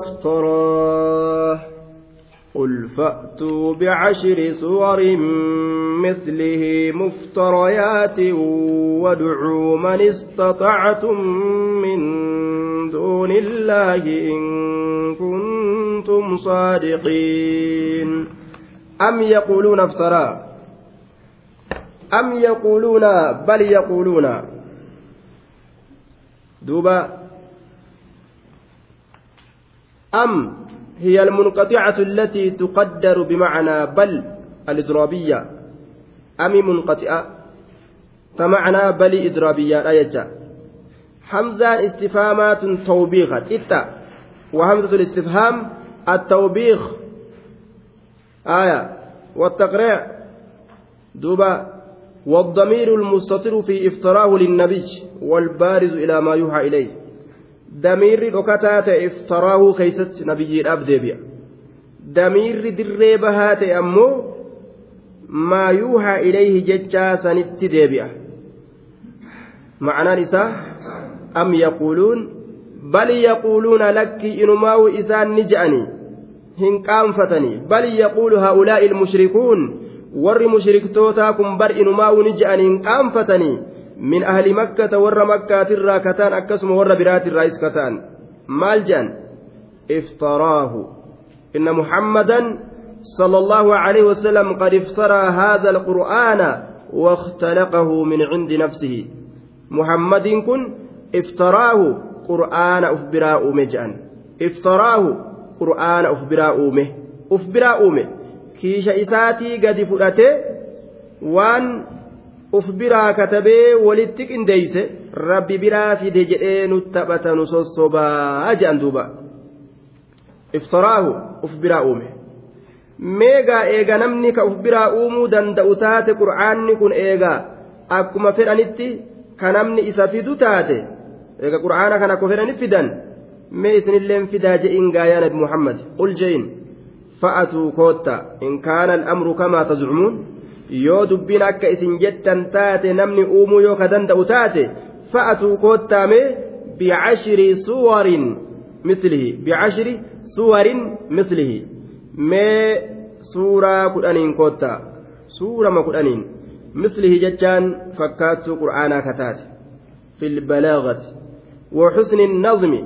افتراه قل فأتوا بعشر سور مثله مفتريات وادعوا من استطعتم من دون الله إن كنتم صادقين. أم يقولون افترى؟ أم يقولون بل يقولون؟ دوبا أم هي المنقطعة التي تقدر بمعنى بل الإضرابية أم منقطعة؟ فمعنى بل إضرابية لا يجا حمزة استفهامات توبيخة إتا. وهمزة الاستفهام التوبيخ. آية. والتقريع. دوبا. والضمير المستتر في افتراه للنبي والبارز إلى ما يوحى إليه. Damiirri dhokataa ta'e iftaraahuu keeysatti nabiyyiidhaaf deebi'a damiirri dirree bahaa ta'e ammoo maa yuuhaa ilayhi jechaa sanitti deebi'a ma'anaan isaa am yaquuluun bal yaquuluuna lakki inumaawu isaan ni je'anii hin qaanfatanii bal yaquulu haa'ulaa'i ilmushrikuun warri mushriktootaa kun bar inumaawu ni je'anii hin qaanfatanii min ahli makkata warra makkaatirraa kataan akkasuma warra biraatirraa is kataan maal jedhan iftaraahu inna muhammadan صلى الله عليه وسلم قد افترى هذا القرآن واختلقه من عند نفسه. محمد كن افتراه قرآن أفبراء مجأن افتراه قرآن أفبراء أومه أفبراء أومه كيش إساتي قد فرأته وان uf biraa katabee walitti qindeeyse rabbi biraa fide jedhee nu taphata nu sossobaa jedhan duuba. Iftaraahu uf biraa uume. Meegaa eega namni ka uf biraa uumuu danda'u taate qur'aanni kun eegaa akkuma fedhanitti ka namni isa fidu taate eega qur'aana kana akka fedhani fidan mee isinilleen fidaa je'iin gaayaa nabi muhammad. Qul je'in. Fa'atuu kootta. In kaana al'amru kamaa tazcumuun yoo dubbiin akka isin jettan taate namni uumuu yoo ka danda'u taate fa'atuu koottaame bicashiri suwarin mislihi bicashiri suwarin mislihi. Mee suuraa kudhaniin koottaa suurama kudhaniin mislihi jechaan fakkaattuu qur'aanaa ka taate. Fi lbalaagati wa xusni nazmi.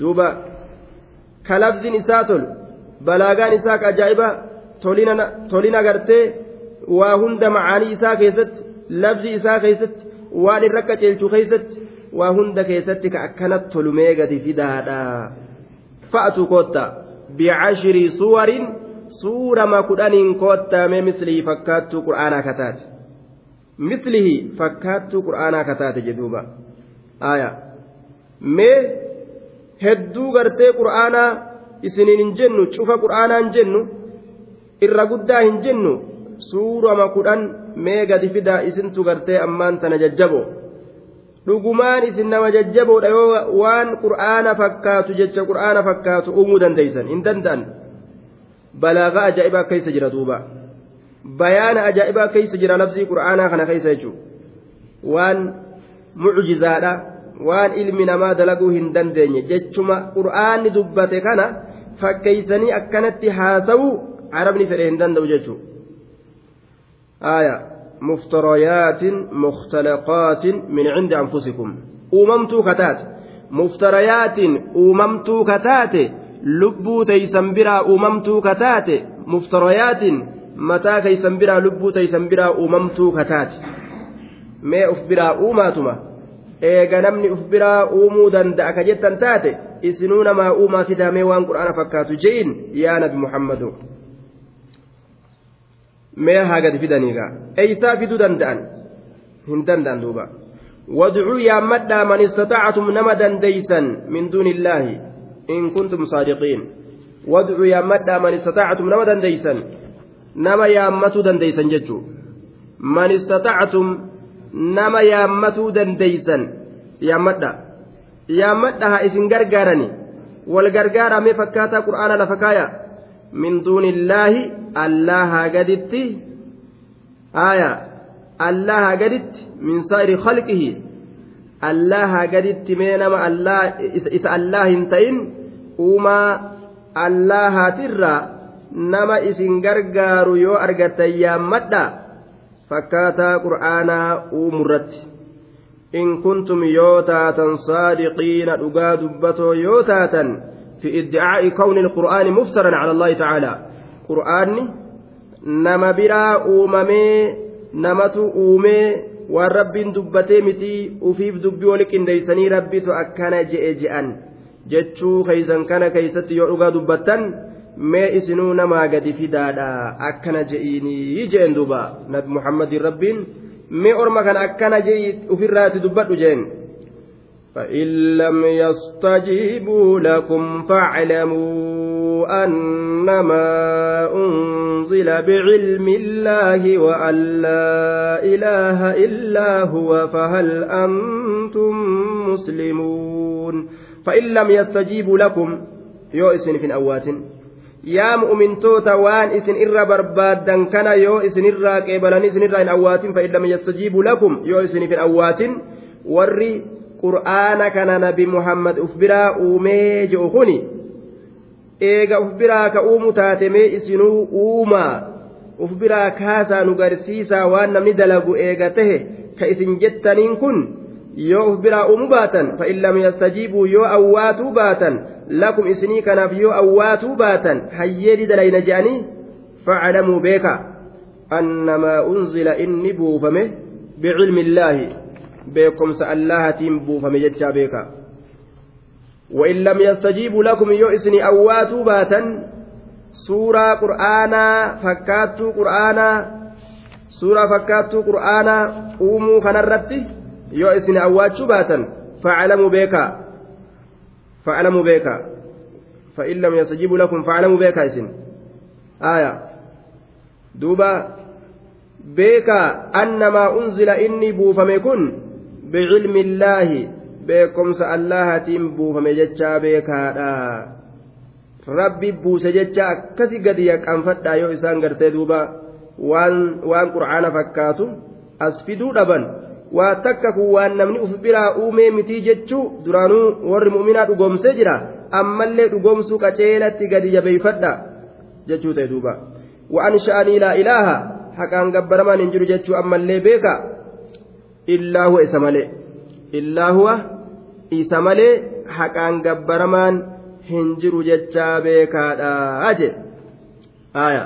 Duuba kalabzin isaa tolu balaagaan isaa ka ajaa'iba tolina waa hunda macaanii isaa keessatti labsi isaa keessatti waan irra qaceelchu keessatti waa hunda keessatti ka akkanatti tolumee gadi fidaadha. Fa'atu kootta bicashirii suwarin suurama kudhaniin koottaamee mislihii fakkaattuu qur'aanaa kataate mislihii fakkaattuu qur'aanaa kataate jedhuuba aayaa mee hedduu gartee qur'aanaa isiniin hin jennu cufa qur'aanaa hin jennu irra guddaa hin jennu suurama kudhan mee gadi fidaa isintu gartee ammaan tana jajjaboo dhugumaan isin nama jajjaboodha yoo waan qur'aana fakkaatu jecha qur'aana fakkaatu uumuu dandeeysan hin danda'an balaagaa ajaa'ibaa keessa jira duuba bayaana ajaa'ibaa keessa jira labsii qur'aanaa kana keessa jechuudha waan mucjizaadha waan ilmi namaa dalaguu hin dandeenye jechuma qur'aanni dubbate kana fakkeeysanii akkanatti haasawuu arabni fedhe hin danda'u jechuudha. آية مفتريات مختلقات من عند أنفسكم. أممت كتات. مفتريات أممت كتات. لبو تيسنبرا أممت كتات. مفتريات متى كيسنبرا لبو تيسنبرا أممت كتات. ما أفبرا أوماتما eega namni uf biraa uumuu danda'a ka jettan taate isinuu namaa uumaa fidaamee waan qur'aana fakkaatu je'in yaa nabi muhammadu mee haa gadi fidaniigaa eeysaa fiduu danda'an hin danda'an duuba wadcuu yaammadhaa man istata'atum nama dandeeysan min duuni illaahi in kuntum saadiqiin wadcuu yaammadhaa man istata'atum nama dandeeysan nama yaammatuu dandeeysan jechuu man istata'atum nama yaammatuu dandeeysan yaammadha yaammadha haa isin gargaarani wal gargaaramee fakkaataa qur'aana lafa kaaya min duuni illaahi allaha gaditti aya allaha gaditti min saa'iri khalqihi allaha gaditti mee nama isa allah hin ta'in uumaa allahaatirraa nama isin gargaaru yoo argatan yaammadha. Fakkaataa qur'aanaa uumurratti. In kuntum yoo taatan saadiqiina dhugaa dubbatoo yoo taatan kawni alqur'aani muftaran cala allahi tacaala qur'aanni nama biraa uumamee namatu uumee waan rabbiin dubbatee mitii ufiif dubbii wali qindeeysanii rabbitu akkana je'e je'an jechuu keeysan kana keeysatti yoo dhugaa dubbattan mee isinuu namaa gadi fidaadha akkana je'iinii jeen duuba nabi muhammadin rabbiin mee orma kana akkana je'i ufirraati dubbadhu jeen فإن لم يستجيبوا لكم فاعلموا أنما أنزل بعلم الله وأن لا إله إلا هو فهل أنتم مسلمون فإن لم يستجيبوا لكم yoo isiniif awwaatan yaa mu'mintoota waan isin irraa barbaadan kana yoo isin irraa qeebalan isin irraa awwaatan فإن لم يستجيبوا لكم yoo isiniif awwaatan warri qur'aana kana nabi muhammad uf biraa uumee ji'u kuni eega uf biraa ka uumu taatemee isinuu uumaa uf biraa kaasaa nu garsiisaa waan namni dalagu eega tahe ka isin jettaniin kun yoo uf biraa uumu baatan fa'in lam yastajiibuu yoo awwaatuu baatan lakum isinii kanaaf yoo awwaatuu baatan hayyeedhi dalayna je'anii faclamuu beeka. Annamaa unzila inni buufame bicilmi illaahi beekomsa allahatiin buufame jechaa beeka. وإن لم يستجيبوا لكم يو إسني أواتوا باتا سورة قرآنا فكاتوا قرآنا سورة فكاتوا قرآنا قوموا خنرتي يو إسني أواتوا باتا فاعلموا بيكا فاعلموا بيكا فإن لم يستجيبوا لكم فاعلموا بيكا إسن آية دوبا بيكا أنما أنزل إني بوفم بعلم الله beekomsa allahatiin buufame jechaa beekaadha rabbi buuse jecha akkasi gadi yaqqanfadhaa yoo isaan gartee duuba waan qur'aana fakkaatu as fiduu dhaban waa takka kun waan namni uf biraa uumee mitii jechuu duraanuu warri mu'minaa dhugoomsee jira ammallee dhugoomsuu qaceelatti gadi jabeeyfadha jechuu ta'e duuba wa'an sha'anii laa ilaaha haqaan gabbaramaan hin jiru jechuu ammallee beeka illaa huwa isa malee illaa huwa isa malee haqaan gabbaramaan hin jiru jechaa beekaadha je aya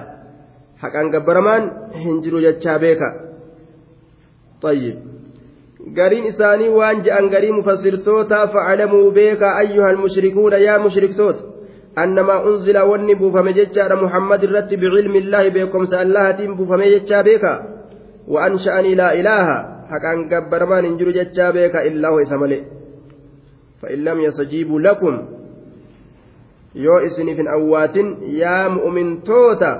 haqaan gabbaramaan hin jiru jechaa beeka طيب gariin isaanii waan je'an garii mufassirtoota facalamuu beeka ayyuha almushrikuuna yaa mushriktoota annamaa unzila wanni buufame jechaadha muhammad irratti bicilmi illaahi beekomsa allahatiin buufame jechaa beeka وأن شأني لا إله haqaan gabbarmaan hin jiru jechaa beeka illaahu isa malee. Fa'in lam yastajiibuu lakum yoo isiniif hin awwaatin yaa mu'umintoota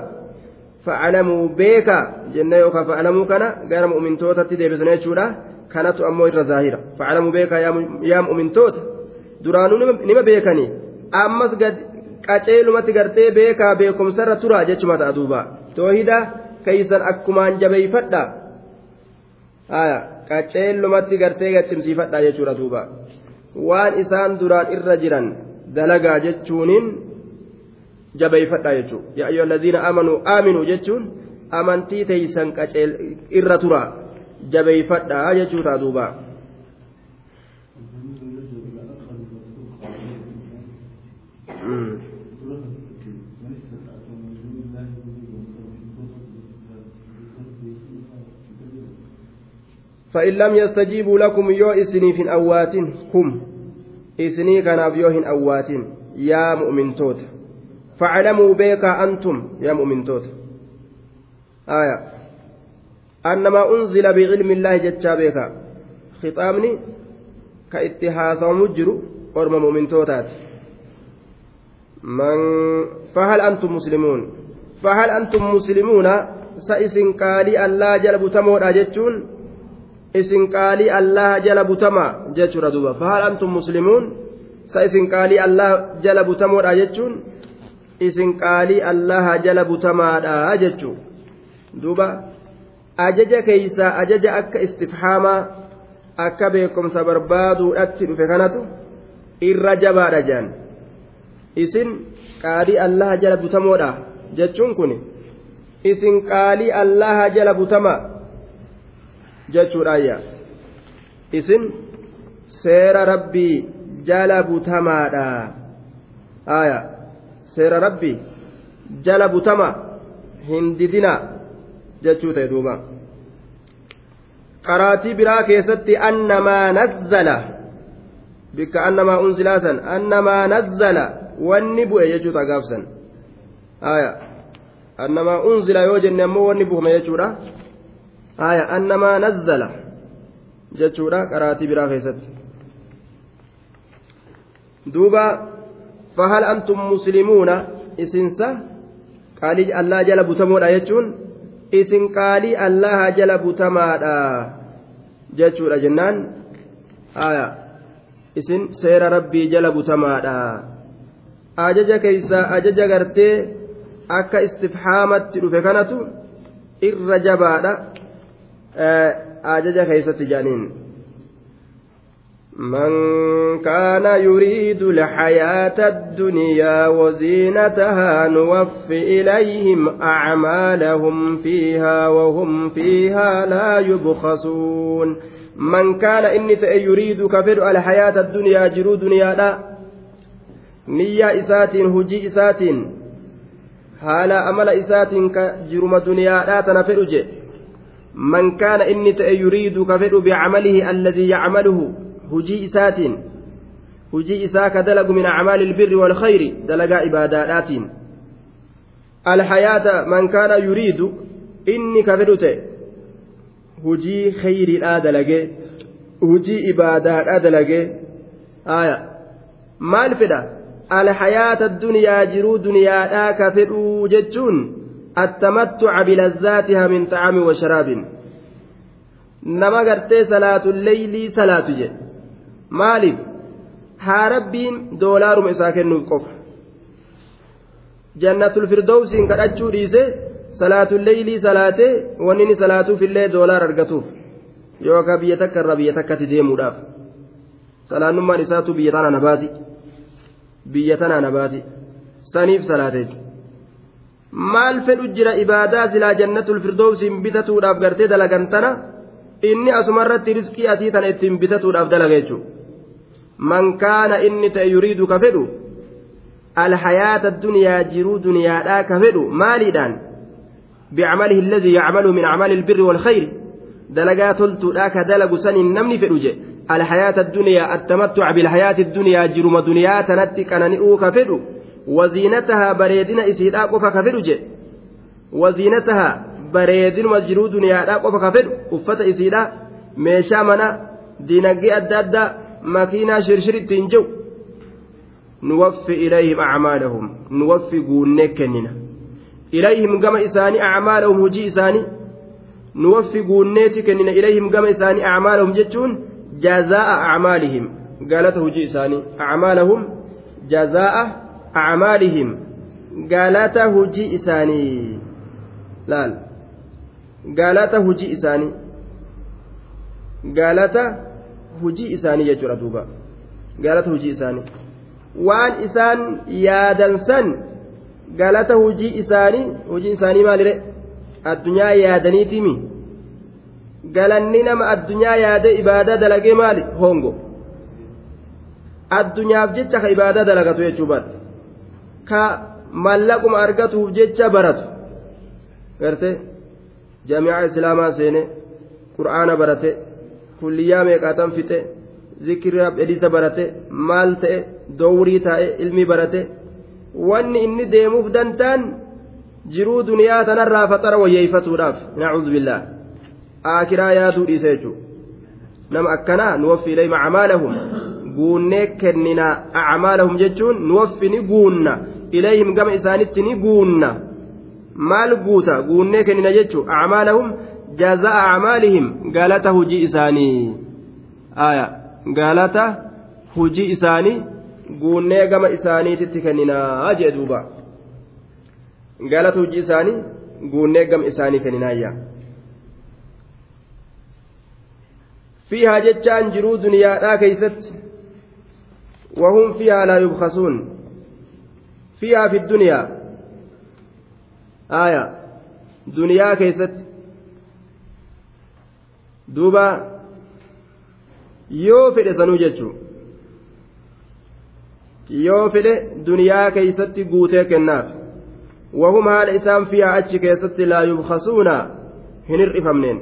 facalamuu beeka jenna yookaan facalamuu kana gara mu'umintootaatti deebisna jechuudha. Kanatu ammoo irra zaahira. Facalamuu beeka yaa mu'umintoota duraanuu nima beekanii? Ammas gad qaceelumatti gartee beekaa beekumsarra turaa jechuma ta'a duuba toohida keeysan akkumaan jabeeyfadha. Qaceelumatti gartee gachimsiifadha jechuudha duuba waan isaan duraan irra jiran dalagaa jechuuniin jabeeyfadha jechuudha yaa ayyuha alladhiina aamanuu aaminuu jechuun amantii teeysan irra tura jabeeyfadha jechuudha duuba. فإن لم يستجيبوا لكم يو إسني في أوات هم. إسني كان بيوهن أوات يا مؤمن توت. فاعلموا بك أنتم يا مؤمن توت. آية. أنما أنزل بعلم الله جتشا بك. خطابني كاتهاس ومجر أرم مؤمن توتات. من فهل أنتم مسلمون؟ فهل أنتم مسلمون؟ سئسن قالي الله جلب تمور أجتشون؟ Isin qaalii allaha jala butamaa? jechuudha duuba. Fahal antum muslimuun? Sa isin qaalii allaha jala butamoodha jechuun? Isin qaalii allaha jala butamaadha jechuu. Duuba ajaja keeysaa ajaja akka istifhaamaa akka beekumsa barbaaduudhatti dhufe kanatu irra jabaadha jedhan isin qaalii allaha jala butamoodha jechuun kun isin qaalii allaha jala butama jechuudhaayya isin seera rabbii jala butamaadha aya seera rabbii jala butama hin didina jechuu ta'e duuba qaraatii biraa keessatti annamaa nazzala bikka annamaa unsilaasan annamaa nazzala wanni bu'e jechuudha gaafsan aya annamaa unzila yoo jenne ammoo wanni buufame jechuudha aya annamaa nazzala jechuudha qaraatii biraa keessatti. Duuba fahal antum muslimuuna? Isinsa qaalii allaa jala butamoodha jechuun isin qaalii allaha jala butamaadha jechuudha jennaan. Aya isin seera rabbii jala butamaadha. Ajaja keeysa ajaja gartee akka istifhaamatti dhufe kanatu irra jabaadha ajaja keeysatti jedhaniin. من كان يريد الحياة الدنيا وزينتها نوف إليهم أعمالهم فيها وهم فيها لا يبخسون من كان إني يريد كفر الحياة الدنيا جرو دنيا لا نية إسات هجي إسات amala isaatiin ka jiruma duniyaadhaa tana fedhu yuriidu ka fedhu bicamalihi alladii yacmaluhu hujii isaatiin hujii isaa ka dalagu min acmaali ilbirri waalkhayri dalagaa ibaadaadhaatiin alhayaata man kaana yuriidu inni ka fedhu ta'e hujii khayriidhaa dalagee hujii ibaadaadhaa dalagee aya maal fedha alhayaata addunyaa jiruu duniyaadhaa ka fedhuu jechuun bilazzaatiha min xacami wa sharaabin nama gartee salaatulleyilii salaatu jedhe maaliif haa rabbiin doolaaruma isaa kennuuf qofa jannatul firdowsiin kadhachuu dhiise salaatulleyilii salaatee wanni inni salaatuufillee doolaar argatuuf yookaan biyya takka irraa biyya takkatti deemuudhaaf salaannummaan isaatu biyya tana na baasi biyya tanaa na baasi saniif salaateef maal fedhu jira ibaadaa silaa jannatul firdowsiin bitatuudhaaf gartee dalagan tana inni asumarratti riskii asii tana ittiin bitatuudhaaf dalaga jechuudha man kaana inni ta'e yuriidu ka fedhu alhayaata duniyaa jiruu duniyaadhaa ka fedhu maaliidhaan bicamalihi alladii yacmalu min acmaali ilbirri waalkhayri dalagaa toltuudhaa ka dalagu saniin namni fedhu jedhe الحياة الدنيا التمتع بالحياة الدنيا جرم دنيا تنتي كننئو waziinatahaa bareedina isiidhaa qofa ka fedhu jedhe waziinatahaa bareedinuma jiruu duniyaadhaa qofa ka fedhu uffata isiidhaa meeshaa mana diinagdee adda addaa makiinaa shirshir ittiin jiru nuwaffi ilayhim acmaalahum nuwaffi guunnee kennina ilayhim gama isaanii acmaalahum hujii isaanii nuwaffi guunneeti kennina ilayhim gama isaanii acmaalahum jechuun jazaa'a acmaalihim galata hujii isaanii acmaalahum jazaa'a acmaalihim galata hujii isaanii laal galata hujii isaanii galata hujii isaanii jechuudha duuba galata hujii isaanii waan isaan yaadansan galata hujii isaanii hujii isaanii maalire addunyaa yaadaniitimi galanni nama addunyaa yaade ibaadaa dalagee maali hongo addunyaaf jecha ka ibaadaa dalagatu jechuu baate ka mallaquma argatuuf jecha baratu. Garte jaami'aa islaamaa seene qur'aana barate kulliyyaa meeqaatan fixe zikirraa edisa barate maal ta'e dowrii taa'e ilmi barate wanni inni deemuuf dantaan jiruu duniyaa tanarraa faxara wayyeeffatuudhaaf. Nacuudhu billaa aakiraa yaaduu dhiise jechuudha. Nama akkanaa nuwaffi ilayhim acmaalahum. Guunnee kennina acmaalahum jechuun nuwaffi ni guunna ilayhim gama isaanitti ni guunna. Maal guuta? Guunnee kennina jechu acmaalahum jaza'a acmaalihim galata hujii isaanii. Aaya galata hujii isaanii guunnee gama isaaniititti kenninaa jee duuba. Galata hujii isaanii guunnee gama isaanii kenninaayya fiihaa jechaan jiruu duniyaadhaa keeysatti wahum fiihaa laa yubkasuun fiihaa fi duniyaa. Aaya duniyaa keessatti. Duuba. Yoo fedhe sanuu jechuun yoo fedhe duniyaa keeysatti guutee kennaaf. Wahum haala isaan fiihaa achi keessatti laa yubkasuuna hin hir'ifamneen.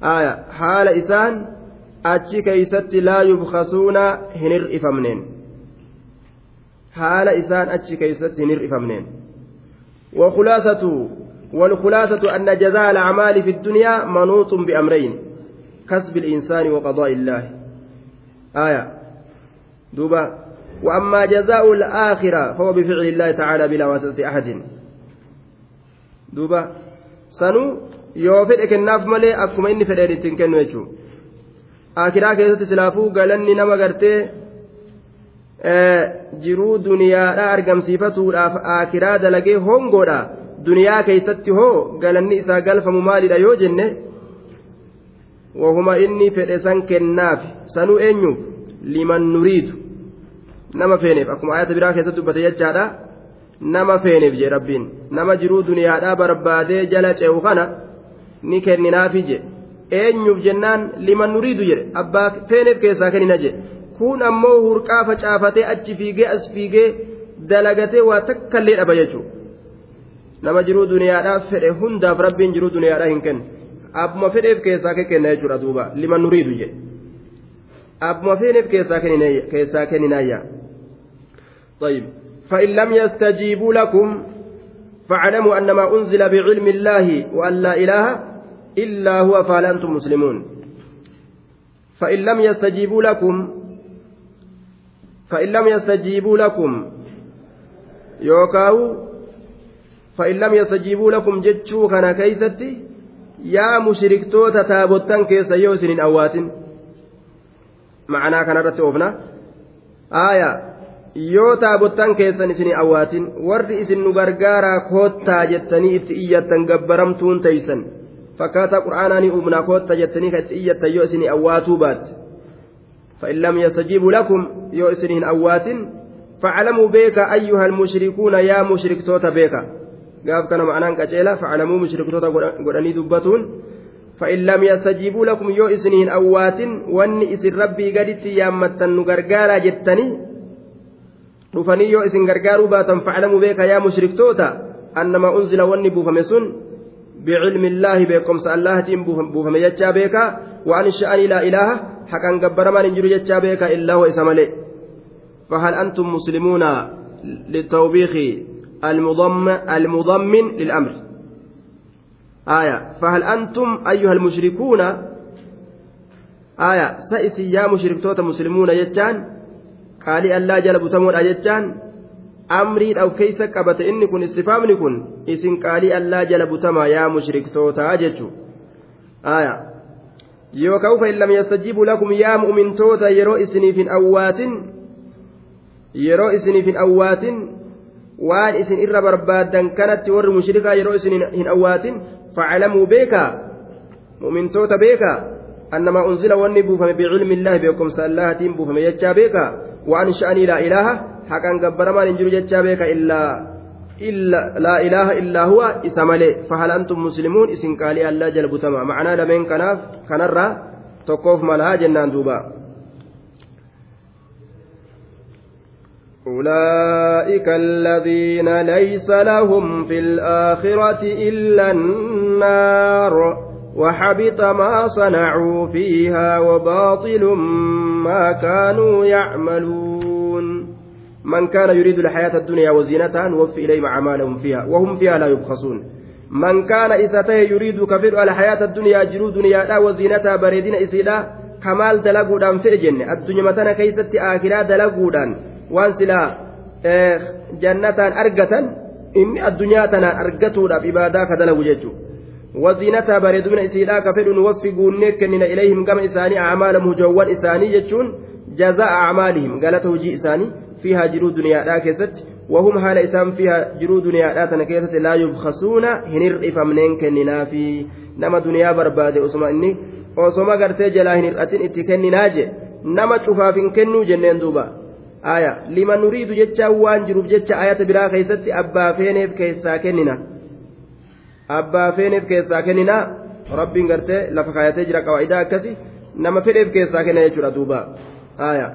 Aya. Haala isaan achi keeysatti laa yubkasuuna hin hir'ifamneen haala isaan achi keeysatti hin hir'ifamneen وخلاصة والخلاصة أن جزاء الأعمال في الدنيا منوط بأمرين كسب الإنسان وقضاء الله آية دوبا وأما جزاء الآخرة فهو بفعل الله تعالى بلا واسطة أحد دوبا سنو kennaaf malee akkuma inni fedheen ittiin kennu jechuudha akiraa keessatti silaafuu galanni nama gartee jiruu duniyaadhaa argamsiifatuudhaaf akiraa dalagee hongoodha duniyaa keessatti hoo galanni isaa galfamu maalidha yoo jenne wahuma inni fedhe san kennaaf sanuu eenyuuf liman nuriidu nama feeneef akkuma ayata biraa keessatti dubbate jechaadha nama feeneef jee rabbiin nama jiruu duniyaadhaa barbaadee jala ce'u kana ni kenninaafi je eenyuuf jennaan liman nuriidu jedhe abbaa feeneef keessaa kennina je kun ammoo hurqaa facaafatee achi fiigee as fiigee dalagatee waa takkallee dhaba jechuudha nama jiruu duniyaadhaaf fedhe hundaaf rabbiin jiruu duniyaadhaa hin kennu abbuma fedheef keessaa kenna jechuudha duuba liman nuriidu jedhe abbuma feeneef keessaa kenninaayya. طيب فإن لم يستجيبوا لكم فاعلموا أن ما أنزل بعلم الله وأن لا إله إلا هو فهل أنتم مسلمون فإن لم يستجيبوا لكم فإن لم يستجيبوا لكم يوكاو فإن لم يستجيبوا لكم جتشو كان كيستي يا مشركتوتا تابوتان كيس يوسن أوات معناه كان رتوفنا آية yoo taabottan keessan isin awwaatin warri isin nu gargaaraa koottaa jettanii itti iyyattan gabbaramtuun teeysan fakkaataa qur'aanaa ni uumnaa koottaa jettanii kan itti iyyattan yoo isin awwaatuu baatte فإن لم يستجيبوا لكم يو إسنهن أوات فاعلموا بيك أيها المشركون يا مشرك توتا بيك قاف كان معناه كجيلا فاعلموا مشرك توتا قراني دبتون. فإن لم يستجيبوا لكم يو إسنهن أوات وان إسن ربي قدت يامتن نغرغارا جتني. dhufanii yoo isin gargaaruu baatan faclamuu beeka yaa mushriktoota annama unzila wanni buufame بعلم الله بكم الله تيم يجا بيكا وأن شأني لا إله حقا قبر ما ننجر بيكا إلا هو فهل أنتم مسلمون للتوبيخ المضم المضمن للأمر؟ آية. فهل أنتم أيها المشركون آية. سئسي يا مشركتوت مسلمون يجان؟ qaalii allaa jala butamuudha jechaan amriidha of keeysa qabate inni kun istifaamni kun isin qaalii allaa jala butamaa yaa mushriktootaa jechuu aya yookaan fa illam yastajibu lakum yaa mu'mintoota yeroo isiniif hin awwaatin yeroo isiniif hin awwaatin waan isin irra barbaaddan kanatti warri mushrikaa yeroo isin hin awwaatin facalamuu beekaa mu'mintoota beekaa annamaa unzila wanni buufame bicilmi illaahi beekumsa allahaatiin buufame jechaa beekaa وأن شأني لا إله قبر ما ننجر جتشا بيك إلا إلا لا إله إلا هو إسمالي فهل أنتم مسلمون إسن قالي الله جل بتما معنا لمن كناف كنرى تقوف ملها جنان دوبا أولئك الذين ليس لهم في الآخرة إلا النار وحبط ما صنعوا فيها وباطل ما كانوا يعملون من كان يريد الحياة الدنيا وزينتها نوفي إليهم أعمالهم فيها وهم فيها لا يبخسون. من كان إذا يريد كفر الحياة الدنيا جرو دنيا وزينتها بريدين إسيلا كمال دلقودان في الجنة. الدنيا متنا كيست آخرة دلقودان. وانسلا جنة أرقة إن الدنيا تنا أرقتوا بإبادة كدلقوا جيجو. وزينتها بريدون إسيلا كفر نوفي قونيك كننا إليهم كما إساني أعمالهم جوان إساني جتشون جزاء أعمالهم قالت وجي إساني. فيها جرو دنيا لا كست وهم هال إسان فيها جرو دنيا لا تنكيست لا يبخسون هنر إفمنين كننا في نما دنيا برباد أسما إني hin hir'atin itti kenninaa je nama cufaaf hin kennuu jenneen duuba aya lima nuriidu jechaan waan jiruuf jecha ayata biraa keessatti abbaa feeneef keessaa kennina abbaa feeneef keessaa kennina rabbiin gartee lafa kaayatee jira qawaa'idaa akkasi nama fedheef keessaa kenna jechuudha duuba aya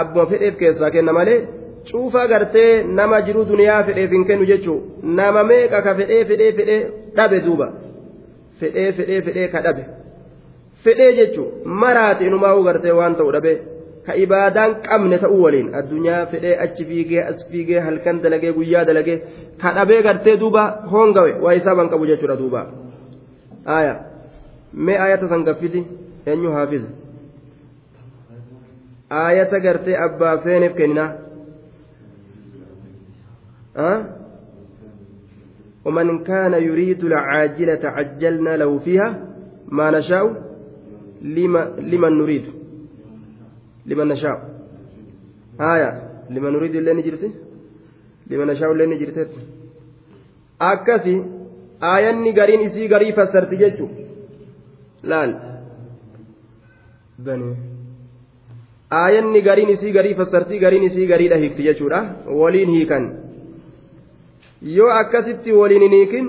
abbuma fedheef keessaa kenna malee cuufaa gartee nama jiru duniyaa fedheef hin kennu jechuun nama meeqa ka fedhee fedhee fedhee dhabe duuba fedhee fedhee fedhee ka dhabe fedhee jechuun maraate inumaa gartee waan ta'u dhabe. ka ibaadaan qabne ta'uu waliin addunyaa fedhee achi fiigee as fiigee halkan dalagee guyyaa dalagee ka dhabee gartee duuba hongawe waa isaaban qabu jechuudha duuba aya mee ayata san eenyu haafiz ayata gartee abbaa feeneef kennina ومن كان يريد العاجلة عجلنا له فيها ما نشاء لمن نريد liman nashaa'u haaya liman nuriidu illee ni jirti liman nashaa'u illee ni jirteetti akkasi aayanni gariin isii garii fassarti jechu laal bane aayanni gariin isii garii fassarti gariin isii gariidha hiikti jechuudha waliin hiikan yoo akkasitti waliin hin hiikin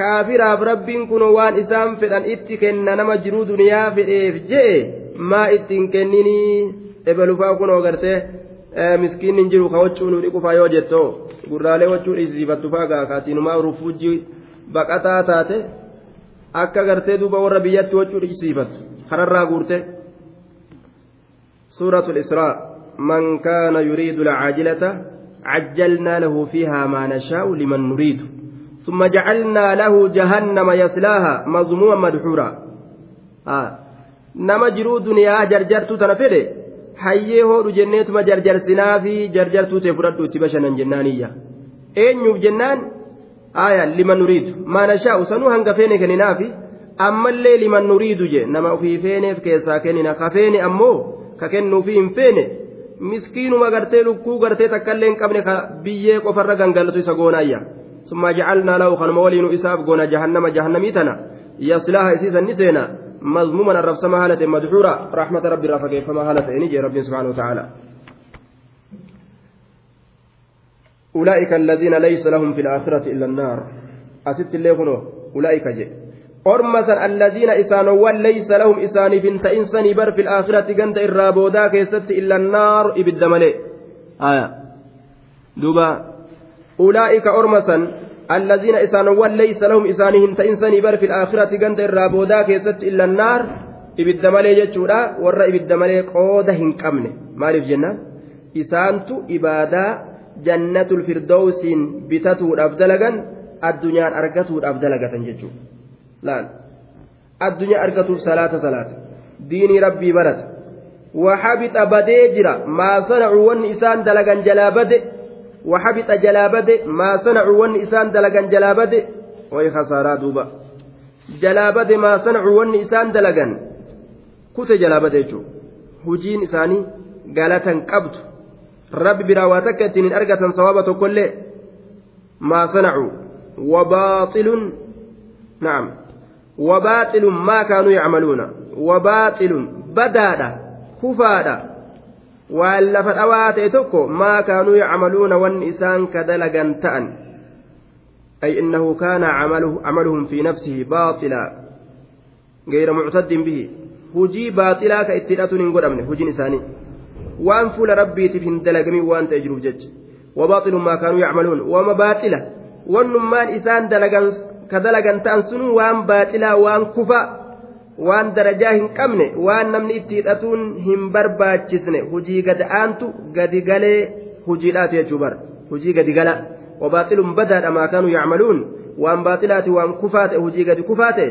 kaafiraaf rabbiin kun waan isaan fedhan itti kenna nama jiruu duniyaa fedheef je'e maa ittiin kenninii ebalufaa kunoo gartee miskiinni hin jiru ka waccuu nu dhiqufaa yoo jetto gurraalee waccuu dhiisiifattu faa gaakaatiinumaa rufuujji baqataa taate akka gartee duuba warra biyyatti waccuu dhiisiifattu kararraa guurte سورة الإسراء من كان يريد العاجلة عجلنا له فيها ما نشاء لمن نريد ثم جعلنا له جهنم يصلاها مظموما مدحورا آه. jiruu duniyaa jarjartuu tana fedhe hayyee hoodhu jenneetuma jarjarsinaa fi jarjartuu ta'e fudhadhu itti bashanan jennaaniyya eenyuuf jennaan aya liman nuriidu maana shaa'u sanuu hanga feene kenninaafi ammallee liman nuriidu je nama ofii feeneef keessaa kennina ka feene ammoo ka kennuufi hin feene miskiinuma gartee lukkuu gartee takkaillee hin qabne ka biyyee qofarra gangalatu isa goonaayya summa jacalnaa lahu kanuma waliinu isaaf goona jahannama jahannamii tana yaslaaha isiisan ni seena مذموما الرفسما هالة مدحورا رحمة ربي رافقه فما هالة نجي ربي سبحانه وتعالى أولئك الذين ليس لهم في الآخرة إلا النار أست اللي أولئك جي أرمسا الذين إسانوا ليس لهم إسان بنت إنسان بر في الآخرة قند الرابودا كيست إلا النار إبد ملي آية دوبا أولئك أرمسا الذين إسانوان ليس لهم إسانهم تإنساني بر في الآخرة قند الرابودا كيست إلا النار ibidda malee jechuudha. Warra ibidda malee qooda hin qabne. Maaliif jenna isaantu ibaadaa jannatul firdowsiin bitatuudhaaf dalagan addunyaan argatuudhaaf dalagatan jechuudha. Laal addunyaa argatuuf salaata salaata diinii rabbii barata waxabixa badee jira maa sanacuu wanni isaan dalagan jalaa bade waxabixa jalaa bade maa sanacuu wanni isaan dalagan jalaa bade way khasaaraa duuba jalaa bade maa sanacuu wanni isaan dalagan kute jalaa bade jechuudha hujiin isaanii galatan qabdu rabbi biraa waa takka ittiin hin argatan sawaaba tokkollee maa sanacuu wabaaxilun na'am wabaaxilun badaadha kufaadha waan lafa dhawaa ta'e tokko maa kaanuu yacmaluuna wanni isaan ka dalagan ta'an أي إنه كان عمله عملهم في نفسه باطلا غير معتد به hin godhamne hujiin isaanii waan fuula rabbiitiif hin dalagamin waan ta'e jiruuf jecha wabaaxilun maa kaanuu yacmaluun wama baaxila wannummaan isaan dalagan ka dalagan ta'an sun waan baaxilaa waan kufa waan darajaa hin qabne waan namni itti hidhatuun hin barbaachisne hujii gad aantu gadi galee hujiidhaati jechuu bar hujii gadi gala wabaaxilun badaadha maa kaanuu waan baaxilaati waan kufaa ta'e hujii gadi kufaa ta'e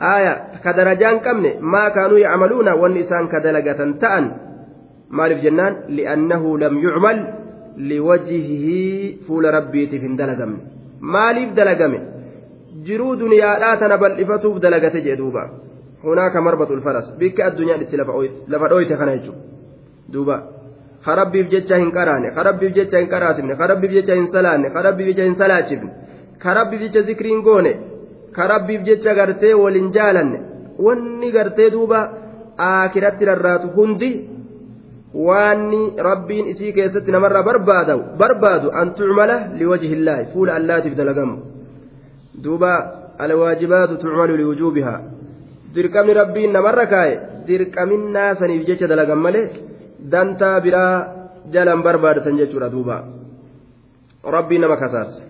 آية كدرجان كمن ما كانوا يعملون والنسان كدلقة تأن مالف جنان لأنه لم يعمل لوجهه فول ربي تفن دلقم مالف دلقم جرو دنيا لا تنبل إفتوف دلقة جدوبا هناك مربط الفرس بك الدنيا لفدويت خنيجو دوبا خربي بجتشا هن كراني خربي بجتشا هن كراسمني خربي بجتشا هن سلاني خربي بجتشا هن سلاشفني خربي بجتشا ذكرين قوني karabbiif jecha gartee waliin jaalanne wanni gartee duuba aakiratti rarraatu hundi waanni rabbiin isii keessatti namarraa barbaadu an tucmala liwajhi illaahi fuula allaatiif dalagamu duuba alwaajibaatu tucmalu liwujuubihaa dirqamni rabbiin namarra kaa'e dirqaminnaa saniif jecha dalagan malee dantaa biraa jalan barbaadatan jechuudha duuba rabbiin nama kasaase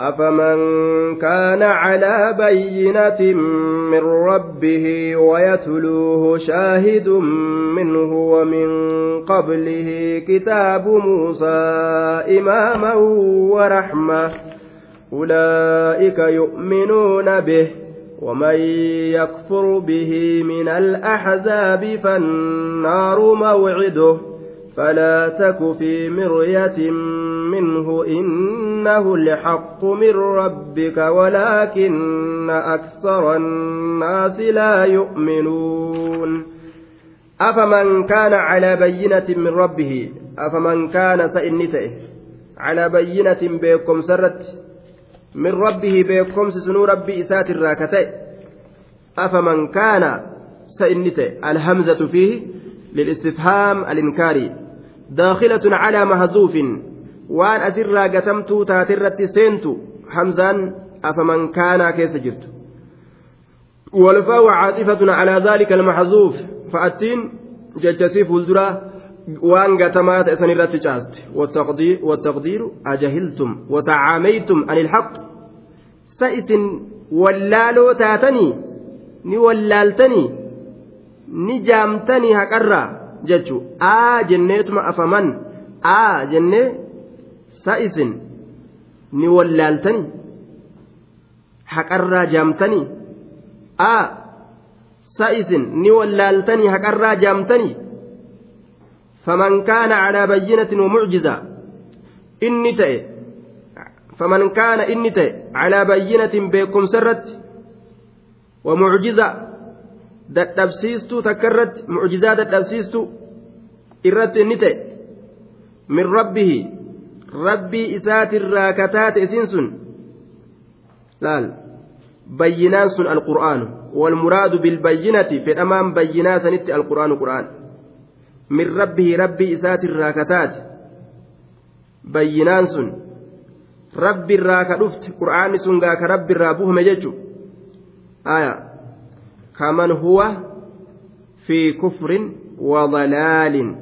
أفمن كان على بينة من ربه ويتلوه شاهد منه ومن قبله كتاب موسى إماما ورحمة أولئك يؤمنون به ومن يكفر به من الأحزاب فالنار موعده فلا تك في مرية منه إنه الحق من ربك ولكن أكثر الناس لا يؤمنون. أفمن كان على بينة من ربه؟ أفمن كان سئنته على بينة بكم سرت؟ من ربه بكم سنو ربي إسات الراكتة. أفمن كان سئنته الهمزة فيه للاستفهام الإنكاري داخلة على مهزوف. waan asirraa gatamtuu taatirratti seentu hamzaan afaman kaanaa keessa jirtu والفاء عاطفة على ذلك المحذوف فأتين جتسي فولدرا وان قتمات اسن الرتجاست والتقدير, والتقدير أجهلتم وتعاميتم عن الحق سئس ولالو تاتني ni wallaaltanii ni jaamtanii haqarraa jechu aa jenneetuma afaman aa jennee sa isin ni wallaaltanii haqarraa jaamtanii a sa isin ni wallaaltanii haqarraa jaamtanii wamucjiza inni ta'e faman kaana inni ta'e calaa bayyinatin beekumsa irratti wamucjiza dadhabsiistuu takka irratti mucjizaa dadhabsiistuu irratti inni ta'e min rabbihi rabbii isaatirraa kataate isiin sun laal bayyinaan sun alqur'aanu walmuraadu bilbayyinati fedhamaan bayyinaa sanitti alqur'aanu qur'aan min rabbihi rabbii isaatirraa kataate bayyinaan sun rabbiirraa ka dhufte qur'aanni sun gaa ka rabbiirraa buhame jechu aya kaman huwa fi kufrin وضلال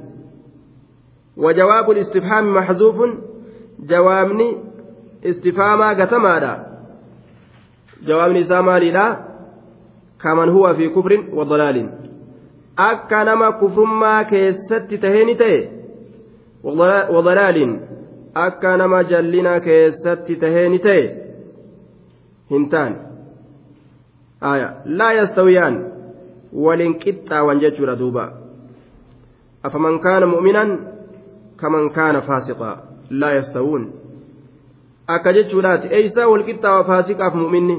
وجواب الاستفهام محذوف jawaabni istifaamaa gatamaadha jawaabni isaa maaliidha kaman huwa fi kufrin wadalaalin akka nama kufrummaa keessatti tahee ni ta'e wadalaalin akka nama jallina keessatti tahee ni ta'e hin taane laa yastawiyaan waliin qixxaawan jechuudha duuba afaman kaana mu'minan kaman kaana faasiqaa لا يستوون akka jechuudhaati eeysaa walqixxaawa faasiqaaf mu'minni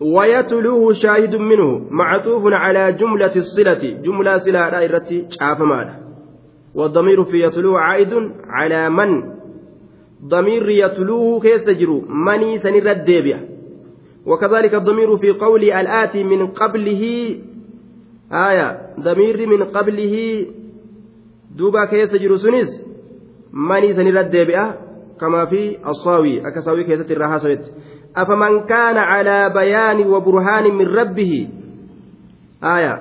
ويتلوه شاهد منه معطوف على جملة الصلة جملة صلة دائرة شافمادة والضمير في يتلوه عائد على من؟ ضمير يتلوه كيس جرو مني سنر الديبية. وكذلك الضمير في قول الآتي من قبله آية ضمير من قبله دوبا كيس جرو سنس manii sanirra deebi'a kamaa fi assaawii akka saawii keessatti kaana bayaani wa burhaani min rabbihi aya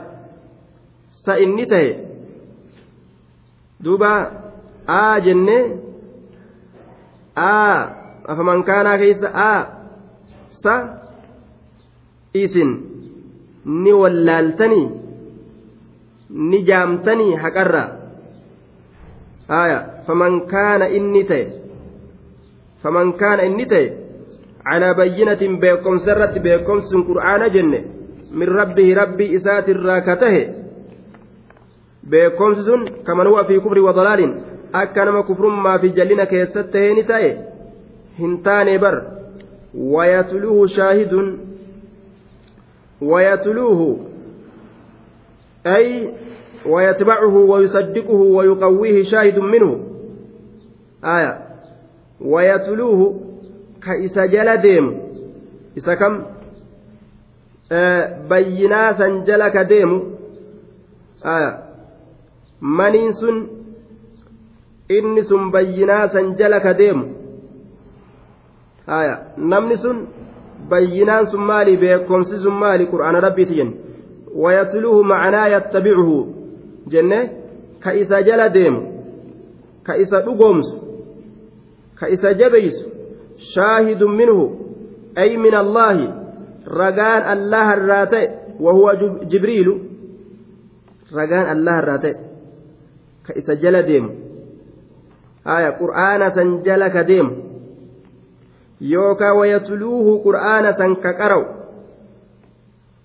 sa inni tahe duuba aa jenne aa afaman kaanaa keeysa aa sa isin ni wallaaltanii ni jaamtanii haqarraa آية فمن كان إني تي فمن على بينة بيكم سرت بيكم قرآن جنة من ربه ربي إسات الراكته. بيكم سن كمن هو في كفر وضلال أكنما كفر ما في جلنا كيسته نتاي هنتان بر ويتلوه شاهد. ويتلوه. أي ويتبعه ويصدقه ويقويه شاهد منه. آية. ويتلوه. كإسا جل ديم إسا كم آه بينا سنجلك ديم آية maniin sun inni sun bayyinaa san jala ka deemu namni sun bayyinaan sun maali beekomsi sun maali qur'aana rabbiiti jenne wayatluuhu macanaa yattabicuhu jenne ka isa jala deemu ka isa dhugoomsu ka isa jabeysu shaahidun minhu ay min allaahi ragaan allaha irraa ta'e wahuwa jibriilu ragaan allaha irraa ta'e ka isa jala deemu haya qur'aana san jala ka deemu yookaa wayatluuhu qur'aana san ka qaraw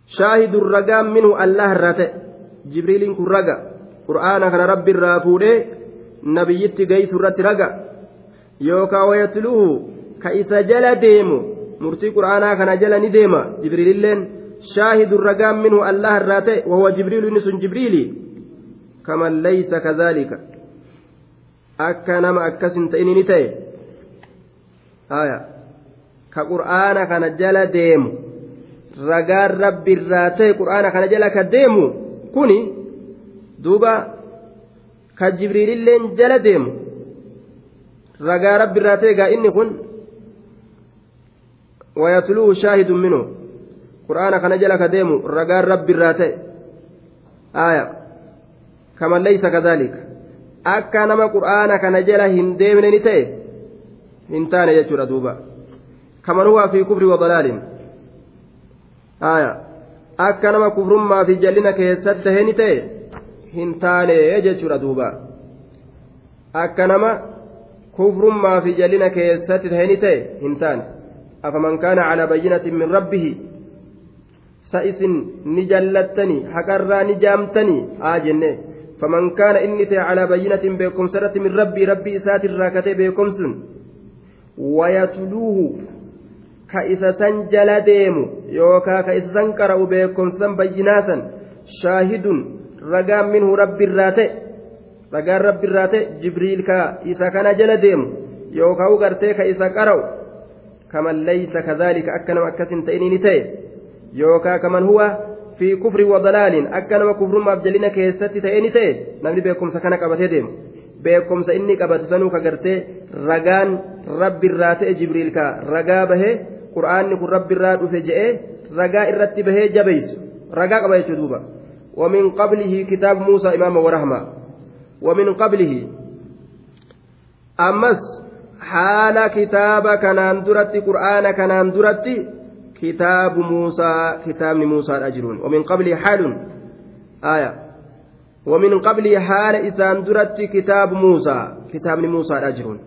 shaahidun ragaan minhu allaha irraa ta'e jibriiliin kun raga qur'aana kana ka isa jala deemu. Murtii qur'aanaa kana jala ni deema. Jibriililleen shaahidun ragaan minhu allah irraa ta'e wahuwa jibriilu inni sun jibriili? Kaman laysa kadhalika akka nama akkas hin ta'ini ni ta'e. Haya ka qur'aana kana jala deemu. Ragaan rabbi irraa ta'e qur'aana kana jala ka deemu. Kuni duuba ka jibriililleen jala deemu. Ragaa rabbi irraa ta'e gaa inni kun ويتلوه شاهد منه قرآن كان جل كديم رجال رب الراتي آية كما ليس كذلك deemne ni ta'e hin taane jechuudha duuba kaman huwa fi kufri wadalaalin aya akka nama kufrummaa fi jallina keessatti tahe ni ta'e hin taane jechuudha duuba akka nama kufrummaa fi jallina keessatti tahe ni ta'e hin taane afaman kaana calaa bayyinatin min rabbihi sa isin ni jallattanii haqarraa ni jaamtanii haa jenne faman kaana inni ta'e calaa bayyinatin beekumsa irratti min rabbii rabbii isaatirraa katee beekumsun wayatluuhu ka isa san jala deemu yookaa ka isa san qara'u beekumsan bayyinaasan shaahidun ragaan minhu rabbiirraa ta'e ragaan rabbiirraa ta'e jibriil ka isa kana jala deemu yookaa ugartee ka isa qara'u يوكا وقرتي كإذا كروا كمن ليس كذلك أكنم أكسن تئنين تي. يوكا كمن هو في كفر وضلال أكنما كفر ما أبجلنا كيستي تأني تأ نمني بكم سكنا قبته ديم. بكم سإني قبت سنو كغرتي. رغان رب الراتئ جبريل كا. رغا به قرآن كن رب الرات فجئ رغا الرت به جبيس. رغا قبيت دوبا ومن قبله كتاب موسى إمام ورحمة. ومن قبله أمس حال كتاب كنان درت قرآن كنان درت كتاب موسى كتاب موسى أجرون ومن قبل حال آية ومن قبل حال إسان درت كتاب موسى كتاب موسى أجرون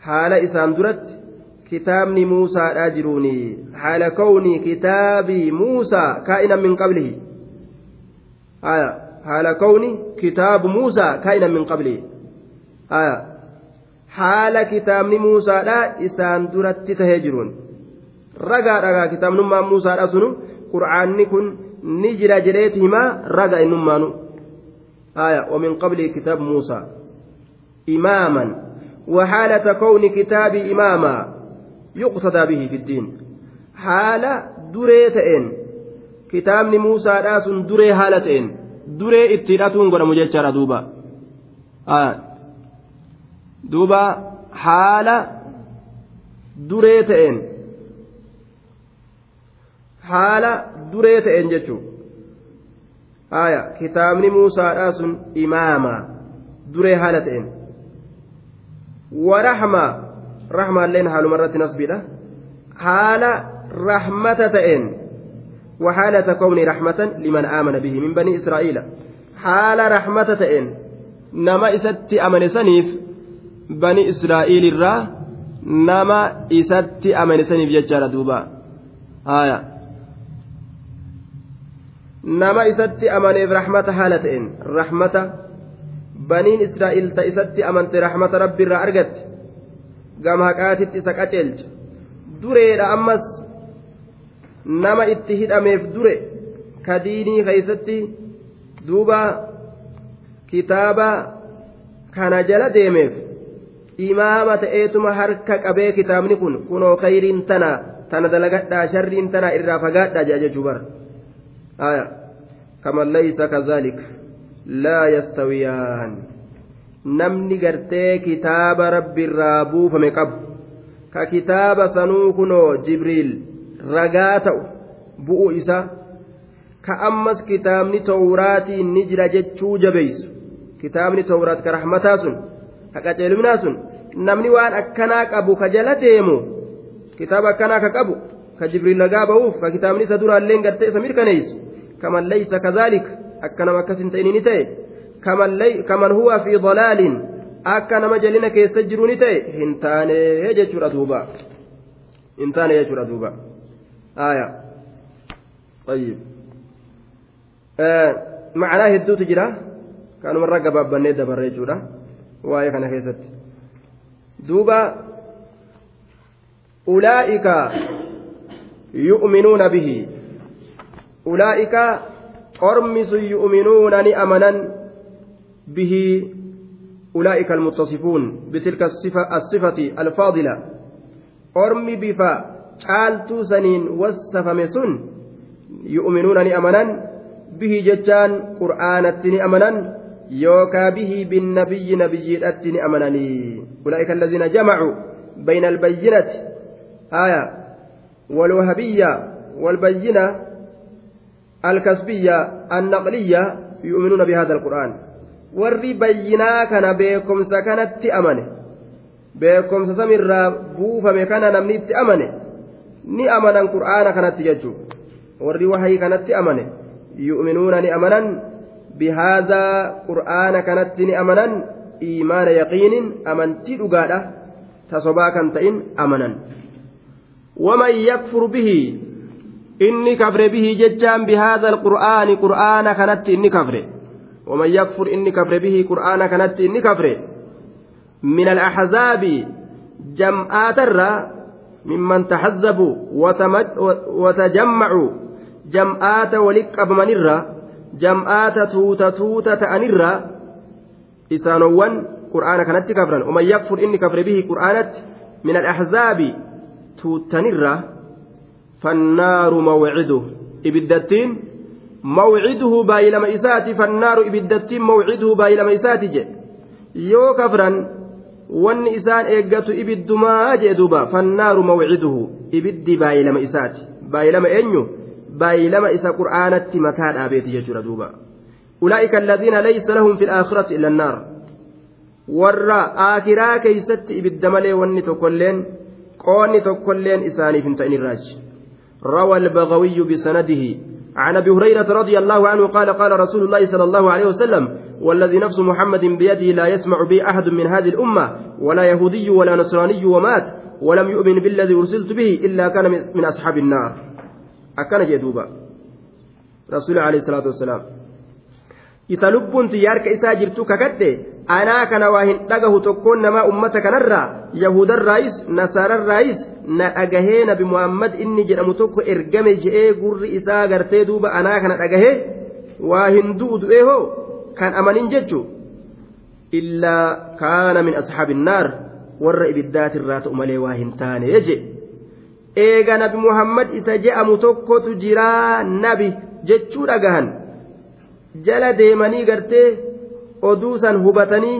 حال إسان درت كتاب موسى أجروني حال كوني كتاب موسى كائنا من قبله آية حال كوني كتاب موسى كائنا من قبله آية حال كتاب موسى لا إسان درت تهجرون ragaa dhagaa kitaabnummaan muusaadha sunu qur'aanni kun ni jira jedheeti himaa raga innummaanu آية ومن قبل كتاب موسى إماما وحالة كون كتاب إماما يقصد به في الدين حالة دريتين كتاب موسى راس دري حالتين دري اتلاتون قد مجيشارة دوبا آية دوبا حالة دريتين haala duree ta'een jechuun haaya kitaabni muusaadhaa sun imaama duree haala ta'een warahma rahmaalleen haalumarratti nasbiidha haala rahmata ta'een وحالة كون رحمة لمن آمن به من بني إسرائيل حال رحمة تئن نما إسات أمن سنيف bani israa'eel irraa nama isatti amanesaniif jechaadha duuba. Haaya. Nama isatti amaneef rahmata haala ta'een. Rahmata baniin israa'eel ta isatti amante rahmata rabbi irraa argatte. Gama haqaatitti isa qaceelcha. Dureedha ammas nama itti hidhameef dure ka diinii keeysatti duuba kitaaba kana jala deemeef imaama ta'eetuma harka qabee kitaabni kun kunoo kayriin tana tana dalagadhaa sharriin tana irraa fagaadhaa jedha jechuu bara. Kaman laysa kadhalik laa yastawiyaan. Namni gartee kitaaba rabbiirraa buufame qabu ka kitaaba sanuu kunoo jibriil ragaa ta'u bu'u isa ka ammas kitaabni tawraatiin ni jira jechuu jabeysu kitaabni tawraat ka rahmataa sun ka qaceeluminaa sun namni waan akkanaa qabu ka jala deemu kitaaba akkanaa ka qabu ka jibriil ragaa ba'uuf ka kitaabni isa duraallee gartee isa mirkaneessu kaman laysa kadhaalika akka nama akkas hin ta'in ni ta'e kaman huwa fi dalaalin akka nama jalina keessa jiru ni ta'e hin taane jechuudha duuba hin taane jechuudha duuba aya طيب معناه hedduutu jira kanumarra gabaabbannee dabarree jechuudha waa'ee kana keessatti duuba ulaa'ika yu'minuuna bihi ulaa'ika ormi sun yu'minuuna ni amanan bihi أولئك المتصفون بتلك الصفة, الصفة الفاضلة أرمي بفا caaltuu saniin wassafame sun yu'minuuna ni amanan bihi jechaan qur'aanatti ni yookaa bihi binnabiyyi nabiyyiidhatti ni amananii ulaa'ika allaziina jamacuu bayna albayyinati aya والوهبية والبينة الكسبية النقلية يؤمنون بهذا القرآن warri bayyinaa kana beekomsa kanatti amane beekomsa samirraa buufame kana namni itti amane ni amanan qur'aana kanatti jechuun warri wahayii kanatti amane yu'minuuna ni amanan qur'aana kanatti ni amanan iimaana yaqiinin amantii dhugaadha tasobaa kan ta'in amanan waman yakfur bihi inni kafre bihi jechaan bihaada alqur'aani qur'aana kanatti inni kafre waman yakfur inni kafre bihi qur'aana kanatti inni kafre min alaxzaabi jam'aatarraa ممن تحزبوا وتجمعوا جمعات ولقب منرا جمعات توتا توتا تأنرا إسانوان قرآن كانت كفرا ومن يكفر إني كفر به قرآنت من الأحزاب توتنرا فالنار موعده إبدتين موعده بايلما إساتي فالنار إبدتين موعده بايلما إساتي يو كفرا wanni isaan eeggatu ibiddumaa jee duuba fannaaru mawciduhu ibiddi baay'ilama isaati. Baay'ilama eenyu? Baay'ilama isa qur'aanatti mataa dhaabeeti jechuudha duuba ulaa'ika alladhiina laysa lahum fi laakhirati illa annaar warra aakiraa keeysatti ibidda malee wanni tokkolleen qoonni tokkolleen isaaniif hin ta'in روى البغوي بسنده عن ابي هريره رضي الله عنه قال قال رسول الله صلى الله عليه وسلم والذي نفس محمد بيده لا يسمع بي أحد من هذه الأمة ولا يهودي ولا نصراني ومات ولم يؤمن بالذي أرسلت به إلا كان من أصحاب النار akkana jee duuba. Rasuuli alayhi salaatu wassalaam isa lubbuun tiyya harka isaa jirtu kakadhe anaa kana waa hin dhagahu tokkoon namaa ummata kanarraa yahudarraayis nasaararraayis na dhagahee nabi muhammad inni jedhamu tokko ergame je'ee gurri isaa gartee duuba anaa kana dhagahee waa hin du'u du'ee hoo? Kan amanin jechu illaa kaana min asxaabi innaar warra ibiddaatirraa ta'u malee waa hin taane jee. eega nabi muhammad isa je'amu tokkotu jiraa nabi jechuu dhagahan jala deemanii gartee oduu san hubatanii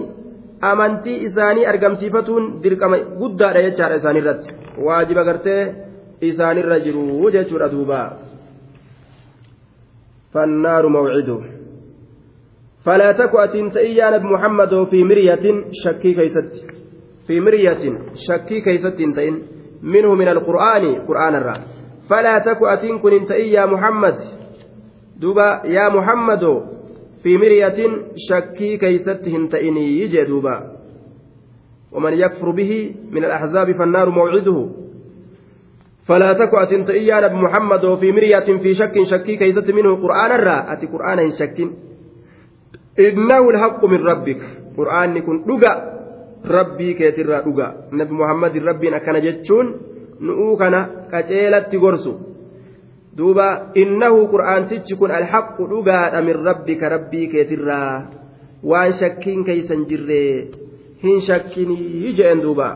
amantii isaanii argamsiifatuun dirqama guddaadha jechaadha isaanirratti waajiba gartee isaanirra jiru jechuudha duuba fannaaru mawcidu فلا تكو أتين تأيان نبي محمد في مرية شكي كيست في مرية شكي كيست تين منه من القرآن قرآن الرا. فلا تكو أتين كن يا محمد. دوبا يا محمد في مرية شكي كيست هنتئني يجي دوبا. ومن يكفر به من الأحزاب فالنار موعده. فلا تكو أتين يا محمد في مرية في شك شكي كيست منه قرآن الرا. أتي قرآن شك innahu alhaqqu min rabbik qur'aanni kun dhuga rabbii keetirraa dhuga nabi muhammadin rabbiin akkana jechuun nu'uu kana qaceelatti gorsu duuba innahu qur'aantichi kun alhaqqu dhugaadha min rabbika rabbii keetirraa waan shakkiin keeysan jirree hin shakkinii jeen duuba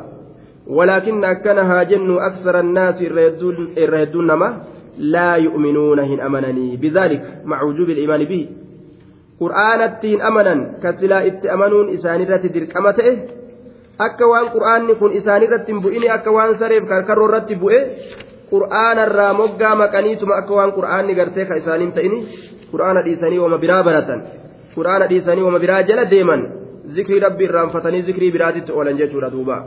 ولكن أكنها جن أكثر الناس الرهدون لا يؤمنون هن أمنني بذلك مع وجوب الإيمان به qur'aanattiin amanan ka silaa itti amanuun isaanirratti dirqama ta'e akka waan qur'aanni kun isaanirratti hin bu'ini akka waan sareef karkarroo irratti bu'e qur'aanarraa moggaa maqaniituma akka waan qur'aanni gartee ka isaaniin ta'ini qur'aana dhiisanii wama biraa baratan qur'aana dhiisanii wama biraa jala deeman zikrii rabbi irraanfatanii zikrii biraatitti oolan jechuudha duuba.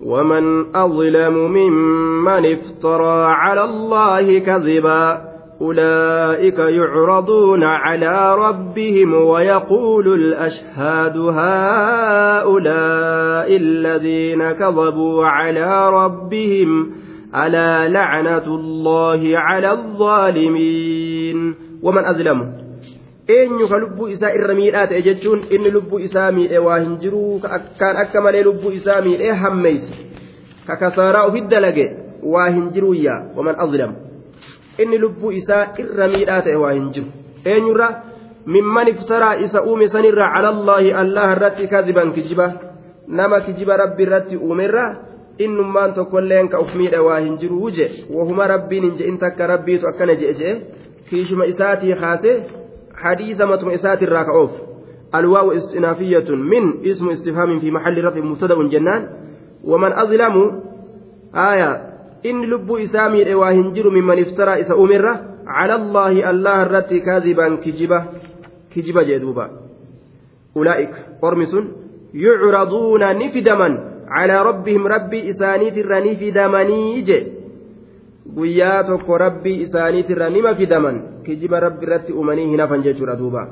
ومن أظلم ممن افترى على الله كذبا أولئك يعرضون على ربهم ويقول الأشهاد هؤلاء الذين كذبوا على ربهم ألا لعنة الله على الظالمين؟ ومن أظلم إن لب إساء الرميلات أججون إن لب إسامي إواهن جروك كان أكمل لب إسامي إهميس ككثارة في الدلقة واهن ومن أظلم؟ Inni lubbuu isaa irra miidhaa ta'e waa hin jiru eenyurra mimman iftaraa isa uume sanirra calallaahi allaha irratti kadiban kijiba nama kijiba rabbi irratti uumerra innummaan tokkolleen ka uf miidhe waa hin jiruu je wahuma rabbiin hin je'in takka rabbiitu akkana je'e je'e kiishuma isaatii kaasee حديث متم إسات الراكعوف الواو استنافية من اسم استفهام في محل رفع مبتدأ جنان ومن أظلم آية إن لب إسامي الإواهنجر ممن افترى إسا أمر على الله الله الرت كاذبا كجبة كجبة جدوبا أولئك أرمس يعرضون نفدما على ربهم ربي إسانيت الرنفدمنيج guyyaa tokko rabbii isaaniitirra nima fidaman kijiba rabbi irratti uumanii hin hafan jechuudha duuba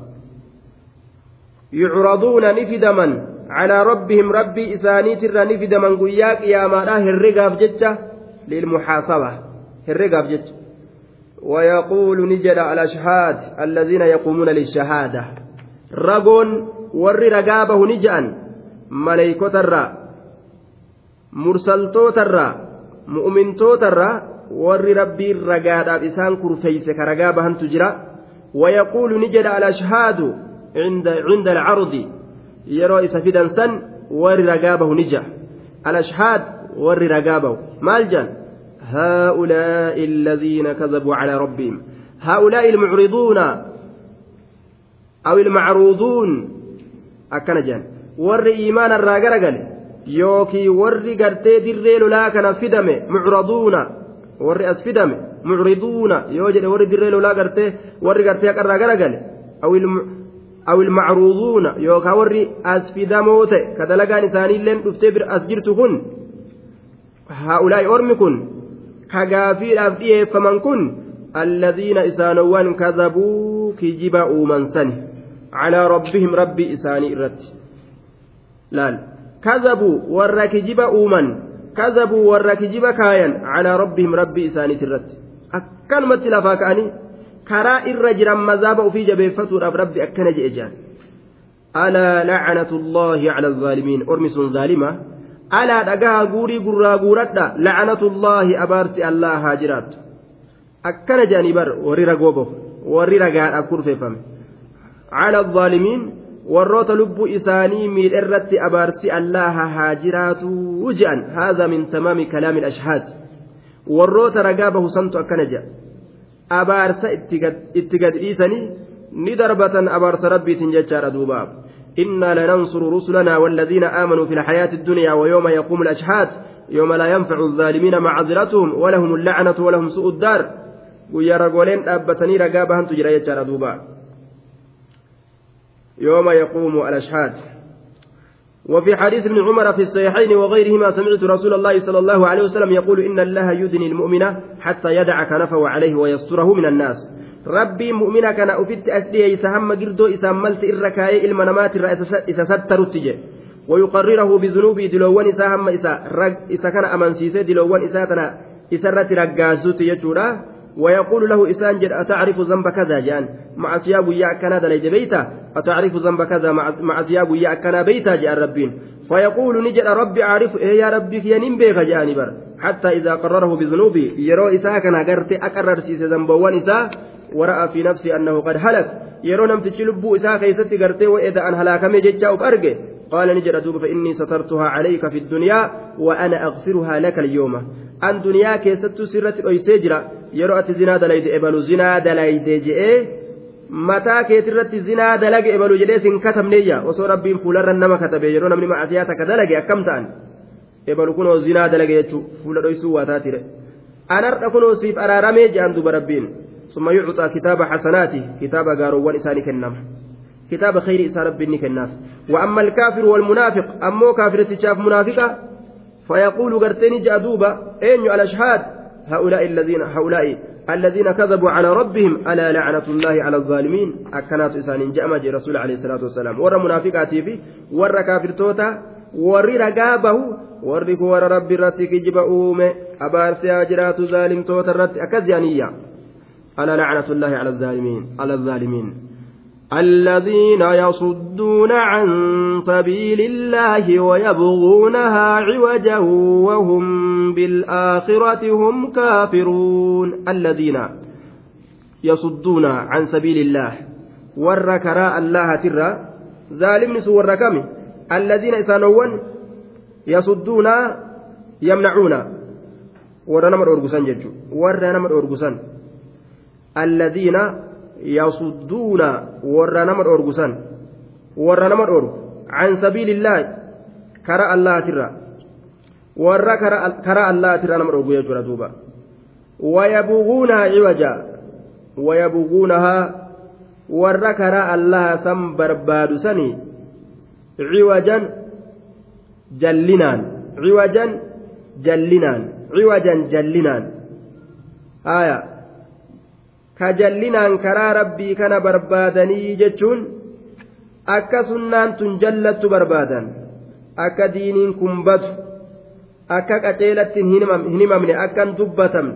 yucraduuna ni fidaman calaa rabbihim rabbii isaaniitirra ni fidaman guyyaa qiyaamaadha herregaaf jecha lilmuxaasaba herregaaf jecha ويقول نجد الأشهاد الذين يقومون للشهادة رجون ور رقابه نجأن ملائكة الرا مرسلتوت الرا مؤمنتوت الرا warri rabbiin ragaadhaaf isaan kurfeeyse ka ragaa bahantu jira wayaquulu ni jedha alashhaadu cinda alcardi yeroo isa fidan san warri warri ragaa bahu maal jan هؤلاء الذين كذبوا على ربهم هؤلاء المعرضون أو المعروضون أكن جان ور إيمان الراجل يوكي ور قرتي دري لولا كان فدم معرضون warri as fidame mucriduuna yoo jedhe warri dirree lolaa gartee warri gartee haqarraa garagale aw ilmacruuduuna yookaan warri as fidamoo ta'e ka dalagaan isaaniilleen dhuftee bira as jirtu kun kun ka gaafiidhaaf dhiyeeffaman kun alladhiina isaanowwan kadhabuu kijiba uuman sani calaa rabbihim rabbii isaanii irratti laal kadhabuu warra kijiba uuman كذبوا ورا كجيبا كاين على ربهم ربي إسانيت الرد أكلمت لفا كأني كرا الرجل مذاب في جبيفة ربي أكن جئجان ألا لعنة الله على الظالمين أرمس ظالمة ألا دقاها قوري قرى قورتا لعنة الله أبارسي الله هاجرات أكن جانبر وري رقوبه وري رقاء أكور فيفم على الظالمين warroota lubbuu isaanii miidharratti abaarsi allaha haa jiraatu je'an haadha min tamaami kalaami ashhaad warroota ragaa bahu santu akkana jedha abaarsa itti gad dhiisanii ni darbatan abaarsa rabbiitiin jechaadha duuba إنا لننصر رسلنا والذين آمنوا في الحياة الدنيا ويوم يقوم الأشهاد يوم لا ينفع الظالمين معذرتهم ولهم اللعنة ولهم سوء الدار. ويا رجولين أبتني رقابها تجري دوبا. يوم يقوم الأشهاد. وفي حديث ابن عمر في الصحيحين وغيرهما سمعت رسول الله صلى الله عليه وسلم يقول إن الله يدني المؤمن حتى يدع كنفه عليه ويستره من الناس. ربي مؤمنا كان أفت أسليه يسهم قردو إساملت إركاي المنامات إذا ستر التجي ويقرره بذنوبه دلوان إساهم إسا, إسا كان أمنسيسي دلوان إساتنا إسرت رقازوت يجورا ويقول له إسان جد أتعرف ذنب كذا جان مع سياب يا كنا دليد بيتا أتعرف ذنب كذا مع سياب يا كنا بيتا جاء ربين فيقول نجد ربي أعرف إيه يا ربي في نمبيك جانبر حتى إذا قرره بذنوبه يرو إساء كان قرت أقرر سيس ذنبوان ورأى في نفسي أنه قد هلك يرو نمت لبو إساء كيستي قرتي وإذا أن هلاكم ججاوك أرجه قال نجد دوب فإني سترتها عليك في الدنيا وأنا أغفرها لك اليوم أن دنيا كيست سرت أيسجرا yeroo ati zinaa dalayde ebalu zinaa dalayde je'ee mataa keetirratti zinaa dalage ebalu jedhee sin katabneeyya osoo rabbiin fuularra nama katabe yeroo namni macasiyaa takka dalage akkam ta'an ebalu kunoo zinaa dalage jechuu fuula dhoysuu waa taatire anarra kunoo siif araaramee je'an duba rabbiin ثم يعطى كتاب حسناته كتاب قارون إساني كنم كتاب خير إسان ربي كناف وأما الكافر والمنافق أمو كافر تشاف منافقة فيقول قرتني جادوبا أين الأشهاد؟ هؤلاء الذين هؤلاء الذين كذبوا على ربهم ألا لعنة الله على الظالمين؟ أكنات إسان جي رسول عليه الصلاة والسلام. ور منافقاتي في ور كافر توتا رقابه ور ور ربي رتي كجب أومي أبار سياجرات ظالم توتا رتي أكزيانية. ألا لعنة الله على الظالمين على الظالمين. الذين يصدون عن سبيل الله ويبغونها عوجا وهم بالآخرة هم كافرون. الذين يصدون عن سبيل الله وركراء الله ترى ظالم سور الذين إسانون يصدون يمنعون. أرجسان جدّو ورنا مر أرجسان الذين yasudduuna warra nama dhoorgusan warra nama dhoorgu can sabiilillaahi kara allahaatirra warra kara allahaatirra nama dhoorgu jechuudha duuba wayabuguunahaa ciwaja wayabuguunahaa warra karaa allaha san barbaadu sanii ciwajan jallinaan ciwajan jallinaan ciwajan jallinaan aya ka jallinaan karaa rabbii kana barbaadanii jechuun akka sunnaan tun jallattu barbaadan akka diiniin kun batu akka qaceelatti hin himamne akkan dubbatamne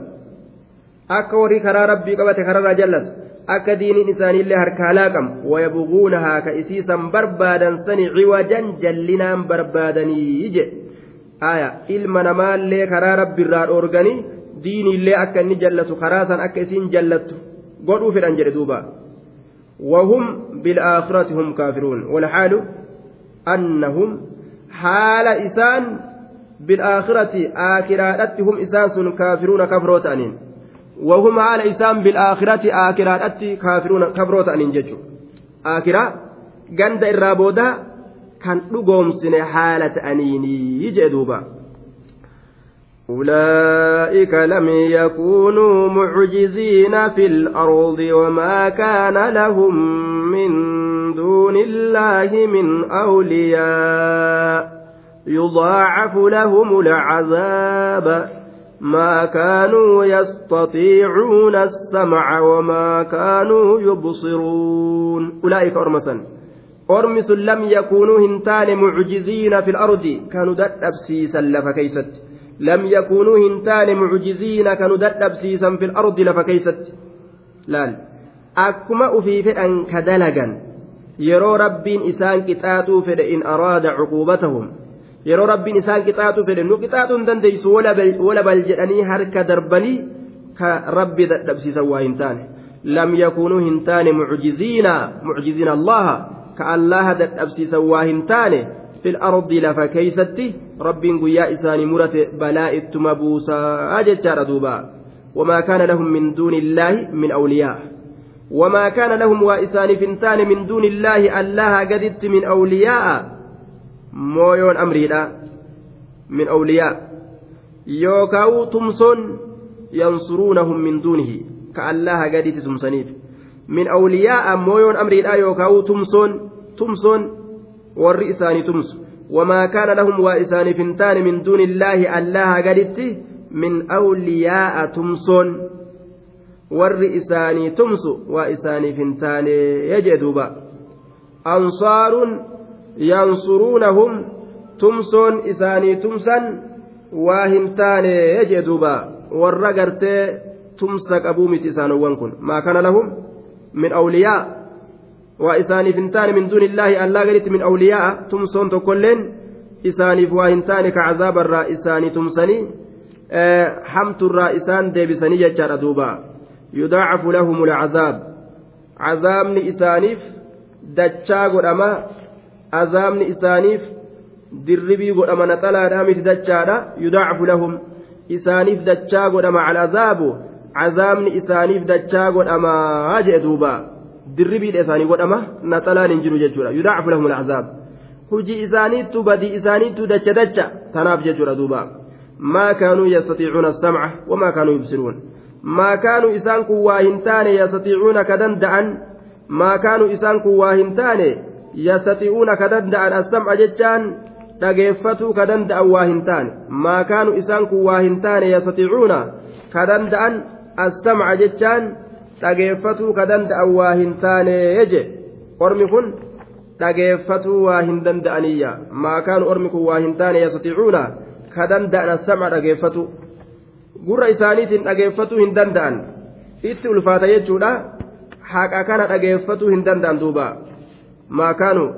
akka warri karaa rabbii qabate kararraa jallatu akka diiniin isaaniillee harkaa laaqamu wayabuguunahaa ka isiisan barbaadan sani ciwajan jallinaan barbaadanii je aya ilma namaallee karaa rabbiirraa dhoorganii diiniillee akka inni jallatu karaa san akka isiin jallattu godhuu fedhan jedhe duuba. وهم بالآخرة هم كافرون والحال أنهم حال إسان بالآخرة آكرات هم إسان كافرون كفروت وهم حال إسان بالآخرة آكرات كافرون كفروت أنين ججو آكرا جند الرابودا كان لقوم سنة حالة أنيني يجدوبا أولئك لم يكونوا معجزين في الأرض وما كان لهم من دون الله من أولياء. يضاعف لهم العذاب. ما كانوا يستطيعون السمع وما كانوا يبصرون. أولئك أرمسا. أرمس لم يكونوا هنتان معجزين في الأرض. كانوا دأب سيسا لفكيست لم يكونوا هنتان معجزين كانوا ددبسيسا في الأرض لفكيست لال أكما أفي فئن كدلقا يرو رب إسان كتاتو فد إن أراد عقوبتهم yeroo rabbiin isaan qixaaxu fedhe nu qixaaxuu hin dandeessu wala bal jedhanii harka darbanii ka rabbi dadhabsiisan waa hin taane lam yakuunuu hin taane mucjiziina mucjiziina allaha في الأرض لفا كيستي رب قيا إساني مرت بلاء التمبوسا أجتشار دوبا. وما كان لهم من دون الله من أولياء. وما كان لهم وإسان فنتان من دون الله الله قدت من أولياء. مويون أمري من أولياء. يوكاو تمسون ينصرونهم من دونه. كالله قدت تمسنيف من أولياء مويون أمري يوكاو تمسون. تمسون. Warri isaanii tumsu wamaa kaana lahum waa isaaniif hin taane min duuni illaahi allaha gaditti min awliyaa'a tumsoon warri isaanii tumsu waa isaaniif hin taane jee duuba ansaaruun yansuruunahum tumsoon isaanii tumsan waa hin taane jee duuba warra gartee tumsa qabuu miti isaanowwan kun maa kana lahum min awliyaa وإسانيف انتان من دون الله ألا قلت من أولياء تمسون تكلين إسانيف وإنتان كعذاب الرائسان تمسني. أه حمت الرائسان ديبسني جتشار دوبا. يضاعف لهم العذاب. عذاب إسانيف دتشا قدما. عذاب إسانيف dirribii godhamana xalaadhaa miti dachaadha yudaacafu lahum isaaniif dachaa godhama alazaabu cazaabni isaaniif dachaa godhamaa jee duuba dirribiidha isaanii godhama naxalaan hin jiru jechuudha yudaacafu lahum alcazaab hujii isaaniittu badii isaaniittu dacha dacha tanaaf jechuudha duuba maa kaanuu yastatiicuuna asamca wamaa kaanuu yubsiruun maa kaanuu isaan kun waa hin taane yastatiicuuna ka danda'an maa kaanuu isaan kun waa hin taane yastatii'uuna ka danda'an assam'a jechaan dhageeffatuu ka danda'an waa hin taane maa kaanuu isaan kun waa hin taane yastatiicuuna ka danda'an assam'a jechaan dhageeffatuu ka danda'an waa hin taane je ormi kun dhageeffatuu waa hin danda'aniyya maa kaanuu ormi kun waa hin taane yastatiicuuna ka danda'an assam'a dhageeffatu gurra isaaniitiin dhageeffatuu hin danda'an itti ulfaata jechuudha haqa kana dhageeffatuu hin danda'an duuba maa kaanuu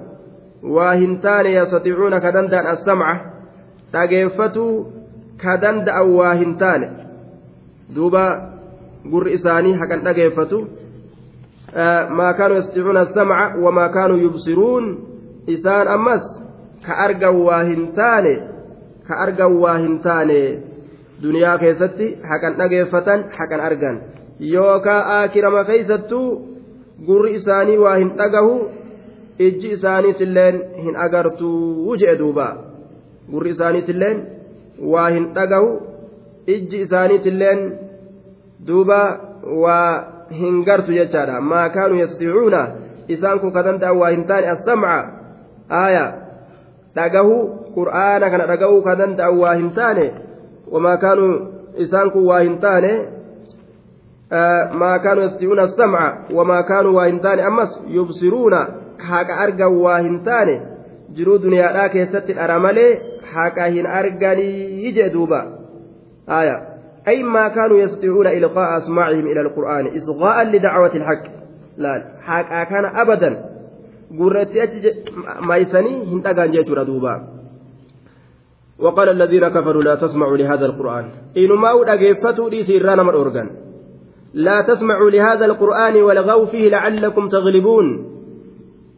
waa hin taane yastatiicuuna ka danda'an assam'a dhageeffatuu ka danda'an waa hin taane duuba gurri isaanii haqan dhageeffatu maa kaanuu yastatiicuuna assam'a wamaa kaanuu yubsiruun isaan ammas ka argan waa hin taane ka argan waa hin taane duniyaa keessatti haqan dhageeffatan haqan argan. Yookaan aakirama keeysattuu gurri isaanii waa hin dhagahu ijji isaaniitilleen hin agartuu jedhe duuba. Gurri isaaniitilleen waa hin dhagahu ijji isaaniitilleen duuba waa hin gartu jechaadha maa kaanuu yastatiicuuna isaan kun ka danda'an waa hin taane assamca aaya dhagahu qur'aana kana dhagahuu ka danda'an waa hin taane wamaa kaanuu isaan kun waa hin taane maa kaanuu yastatiicuuna assamca wamaa kaanuu waa hin taane ammas yubsiruuna haqa argan waa hin taane jiruu duniyaadhaa keessatti dhara malee haqa hin arganii jee duuba aya أي ما كانوا يستطيعون إلقاء أسماعهم إلى القرآن إصغاء لدعوة الحق. لا حق كان أبدا. قرأت ما يسني هنتقان جيت ردوبا. وقال الذين كفروا لا تسمعوا لهذا القرآن. إنما أدقفتوا لي سيرانا من لا تسمعوا لهذا القرآن والغوا فيه لعلكم تغلبون.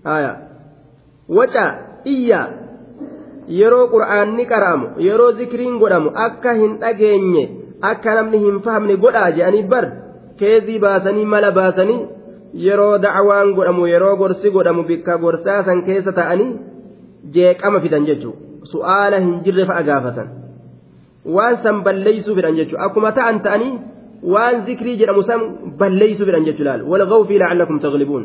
آية. وجا إيا. qur'aanni qara'amu yeroo zikriin godhamu akka hin dhageenye akka namni hin fahamne godhaa je'anii bar keezii baasanii mala baasanii yeroo dacwaan godhamu yeroo gorsi godhamu bikka gorsaa san keessa ta'anii jeeqama fidan jechuudha su'aala hin jirre fa'a gaafatan waan san balleeysuu fedhan jechuudha akkuma ta'an ta'anii waan zikrii jedhamu san balleeysuu fedhan jechuudha laal walgaw fi la'allakum taglibuun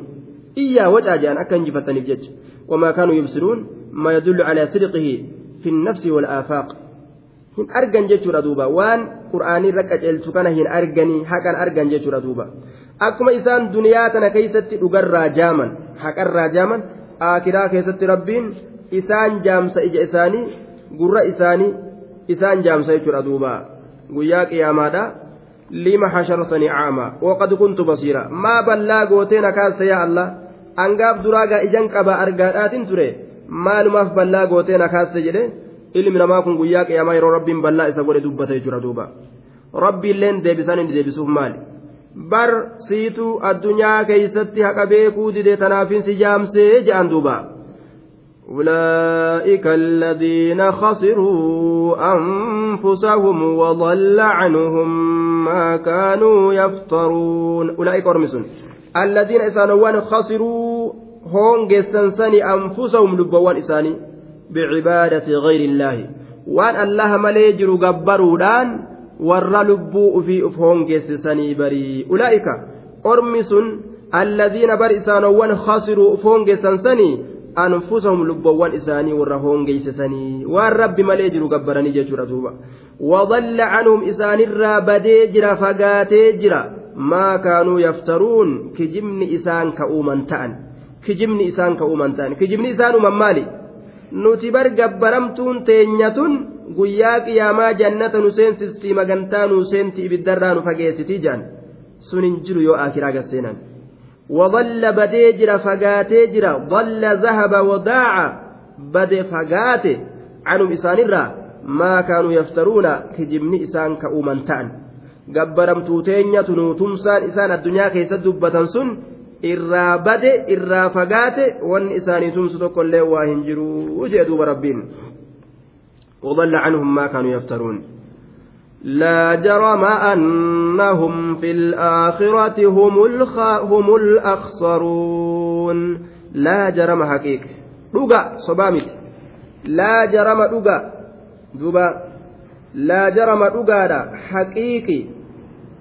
iyyaa wacaa je'an akka injifataniif jecha wamaa kaanuu yubsiruun ما يدل على صدقه في النفس والآفاق hin argan jechuudha duuba waan qur'aanii irra qaceelchu kana hin arganii haqan argan jechuudha duuba akkuma isaan duniyaa tana keessatti dhugarraa jaaman haqarraa jaaman aakiraa keessatti rabbiin isaan jaamsa ija isaanii gurra isaanii isaan jaamsa jechuudha duuba guyyaa qiyaamaadha lima hashartanii caama waqad kuntu basiira maa ballaa gootee na kaasta yaa allah angaaf duraagaa ijan qaba argaadhaatin ture maalumaaf ballaa gootee na kaasse jedhe ilmi namaa kun guyyaa qiyaamaa yeroo rabbiin ballaa isa godhe dubbata jechuudha duuba rabbiilleen deebisan inni deebisuuf maali bar siituu addunyaa keeysatti haqa beekuu dide tanaafin si jaamsee je'an duuba أولئك الذين خسروا أنفسهم وضل عنهم ما كانوا يفترون أولئك أرمسون الذين إسانوان خسروا hoongeessansani anfusahum lubbawwan isaanii bicibaadati gayri illaahi waan allaha malee jiru gabbaruudhaan warra lubbuu ufii uf hoongeessisanii barii ulaa'ika ormi sun alladiina bar isaanowwan khasiruu uf hoongeessansanii anfusahum lubbawwan isaanii warra hoongeessisanii waan rabbi malee jiru gabbaranii jechuudha duuba وضل عنهم إسان الرابدي جرا فقاتي جرا ما كانوا يفترون كجمن إسان كأومن تأن kijibni isaan ka'uuman ta'an kijibni isaan uuman maali nuti bar gabbaramtuun teenyatun guyyaa qiyaamaa jannata nu seensistii magantaa nu seenti ibiddarraa nu fageessitii jaan sun hin jiru yoo akiraa gasseenan وضل بدي جرا فقاتي جرا ضل ذهب وداع بدي فقاتي عنهم إسان الرا ما كانوا يفترون كجبني إسان كأومن تان قبرم توتين تنوتمسان إسان الدنيا كيسد دبة سن irraa bade irraa fagaate wanni isaanii tumsu tokkollee waa hin jiru jee duuba rabbiin وضل عنهم ما كانوا يفترون لا جرم أنهم في الآخرة هم, الخ... هم الأخسرون لا جرم حقيقة dhuga sobaa miti laa jarama dhuga duba laa jarama dhugaadha haqiiqi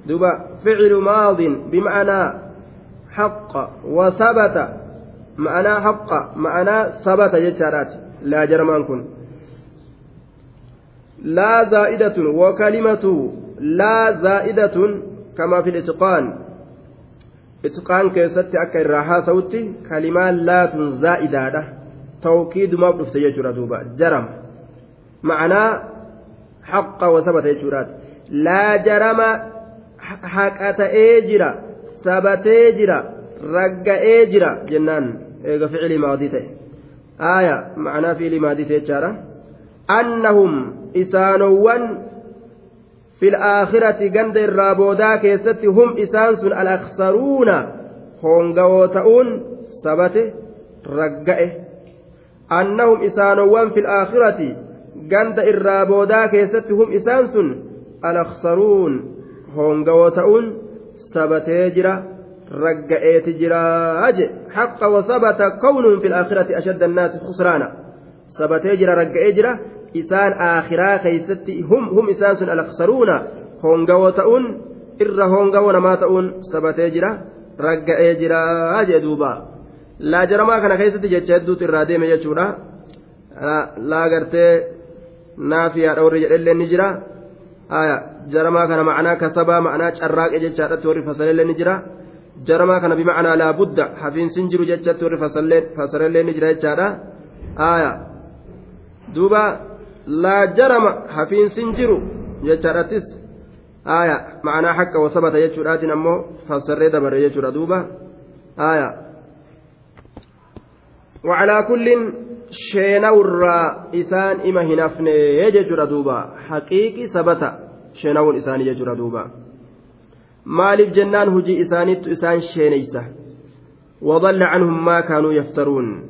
duba ficilu maadin sabata ma'anaa haqqa ma'anaa sabata jechaadhaati laa jaramaan kun laa zaa'idatun wa kalimatu laa zaa'idatun kamaa fi litqaan itqaan keessatti akka irraa haasawutti kalimaan laatun zaa'idaadha tawkiidumaaf dhufte jechuudha duuba jarama ma'anaa haqqa wasabata jechuudhaati laa jarama haqa ta'ee jira ragga'ee jira jennaan eega ficilii maadii ta'e aaya ma'anaa ficilii maadii ta'e jechaadha annahum isaanowwan في الآخرة جند الرابودا كيست هم إسانس الأخسرون هونغوتاون سبته رقئه annahum isaanowwan fi laakhirati ganda irraa boodaa keessatti hum isaan sun alaksaruun hoongawoo ta'uun ragga'eeti jiraa je haqqa wasabata kawnuhum fi laakhirati ashadda annaasi khusraana sabatee jira ragga'ee jira isaan aakhiraa keeysatti hum hum isaan sun alaksaruuna hoongawoo ta'uun irra hoongawoo namaa ta'uun sabatee jira ragga'ee jiraa jee duubaa laa jaramaa kana keessatti jecha hedduutu irraa deeme jechuudha laa gartee naafiyaa dhawri jedhellee ni jira jaramaa kana ma'anaa kasabaa ma'anaa carraaqe jechaadhatti warri fasalellee ni jira jaramaa kana bima'anaa laa budda hafiinsin jiru jechatti warri fasalellee ni jira jechaadha duuba laa jarama hafiinsin jiru jechaadhattis aya ma'anaa haqqa wasabata jechuudhaatiin ammoo fassarree dabarre jechuudha duuba aya وعلى كل sheenawurraa isaan ima hin hafne jechuudha duuba haqiiqi sabata sheenawun isaanii jechuudha duuba maaliif jennaan hujii isaaniittu isaan sheeneysa وضل عنهم ما كانوا يفترون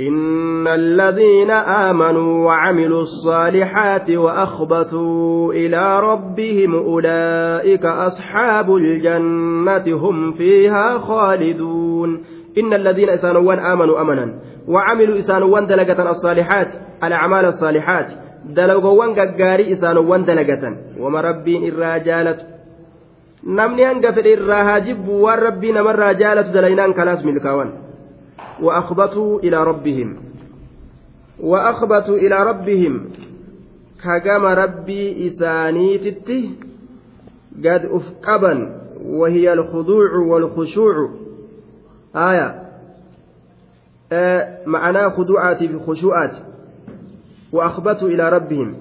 إن الذين آمنوا وعملوا الصالحات وأخبتوا إلى ربهم أولئك أصحاب الجنة هم فيها خالدون إن الذين إسانوان آمنوا أمنا وعملوا إسانوان دلقة الصالحات الأعمال الصالحات دلقوان ققاري إسانوان دلقة وما ربين الراجالة namni hanga fedhe irraa haa jibbu waan rabbii namarraa jaalatu dalaynaan إلى ربهم. وأخبتوا إلى ربهم. كجم ربي إسانيتته قد أفقبا وهي الخضوع والخشوع. آية آه معناه خضوعات في خشوعات وأخبتوا إلى ربهم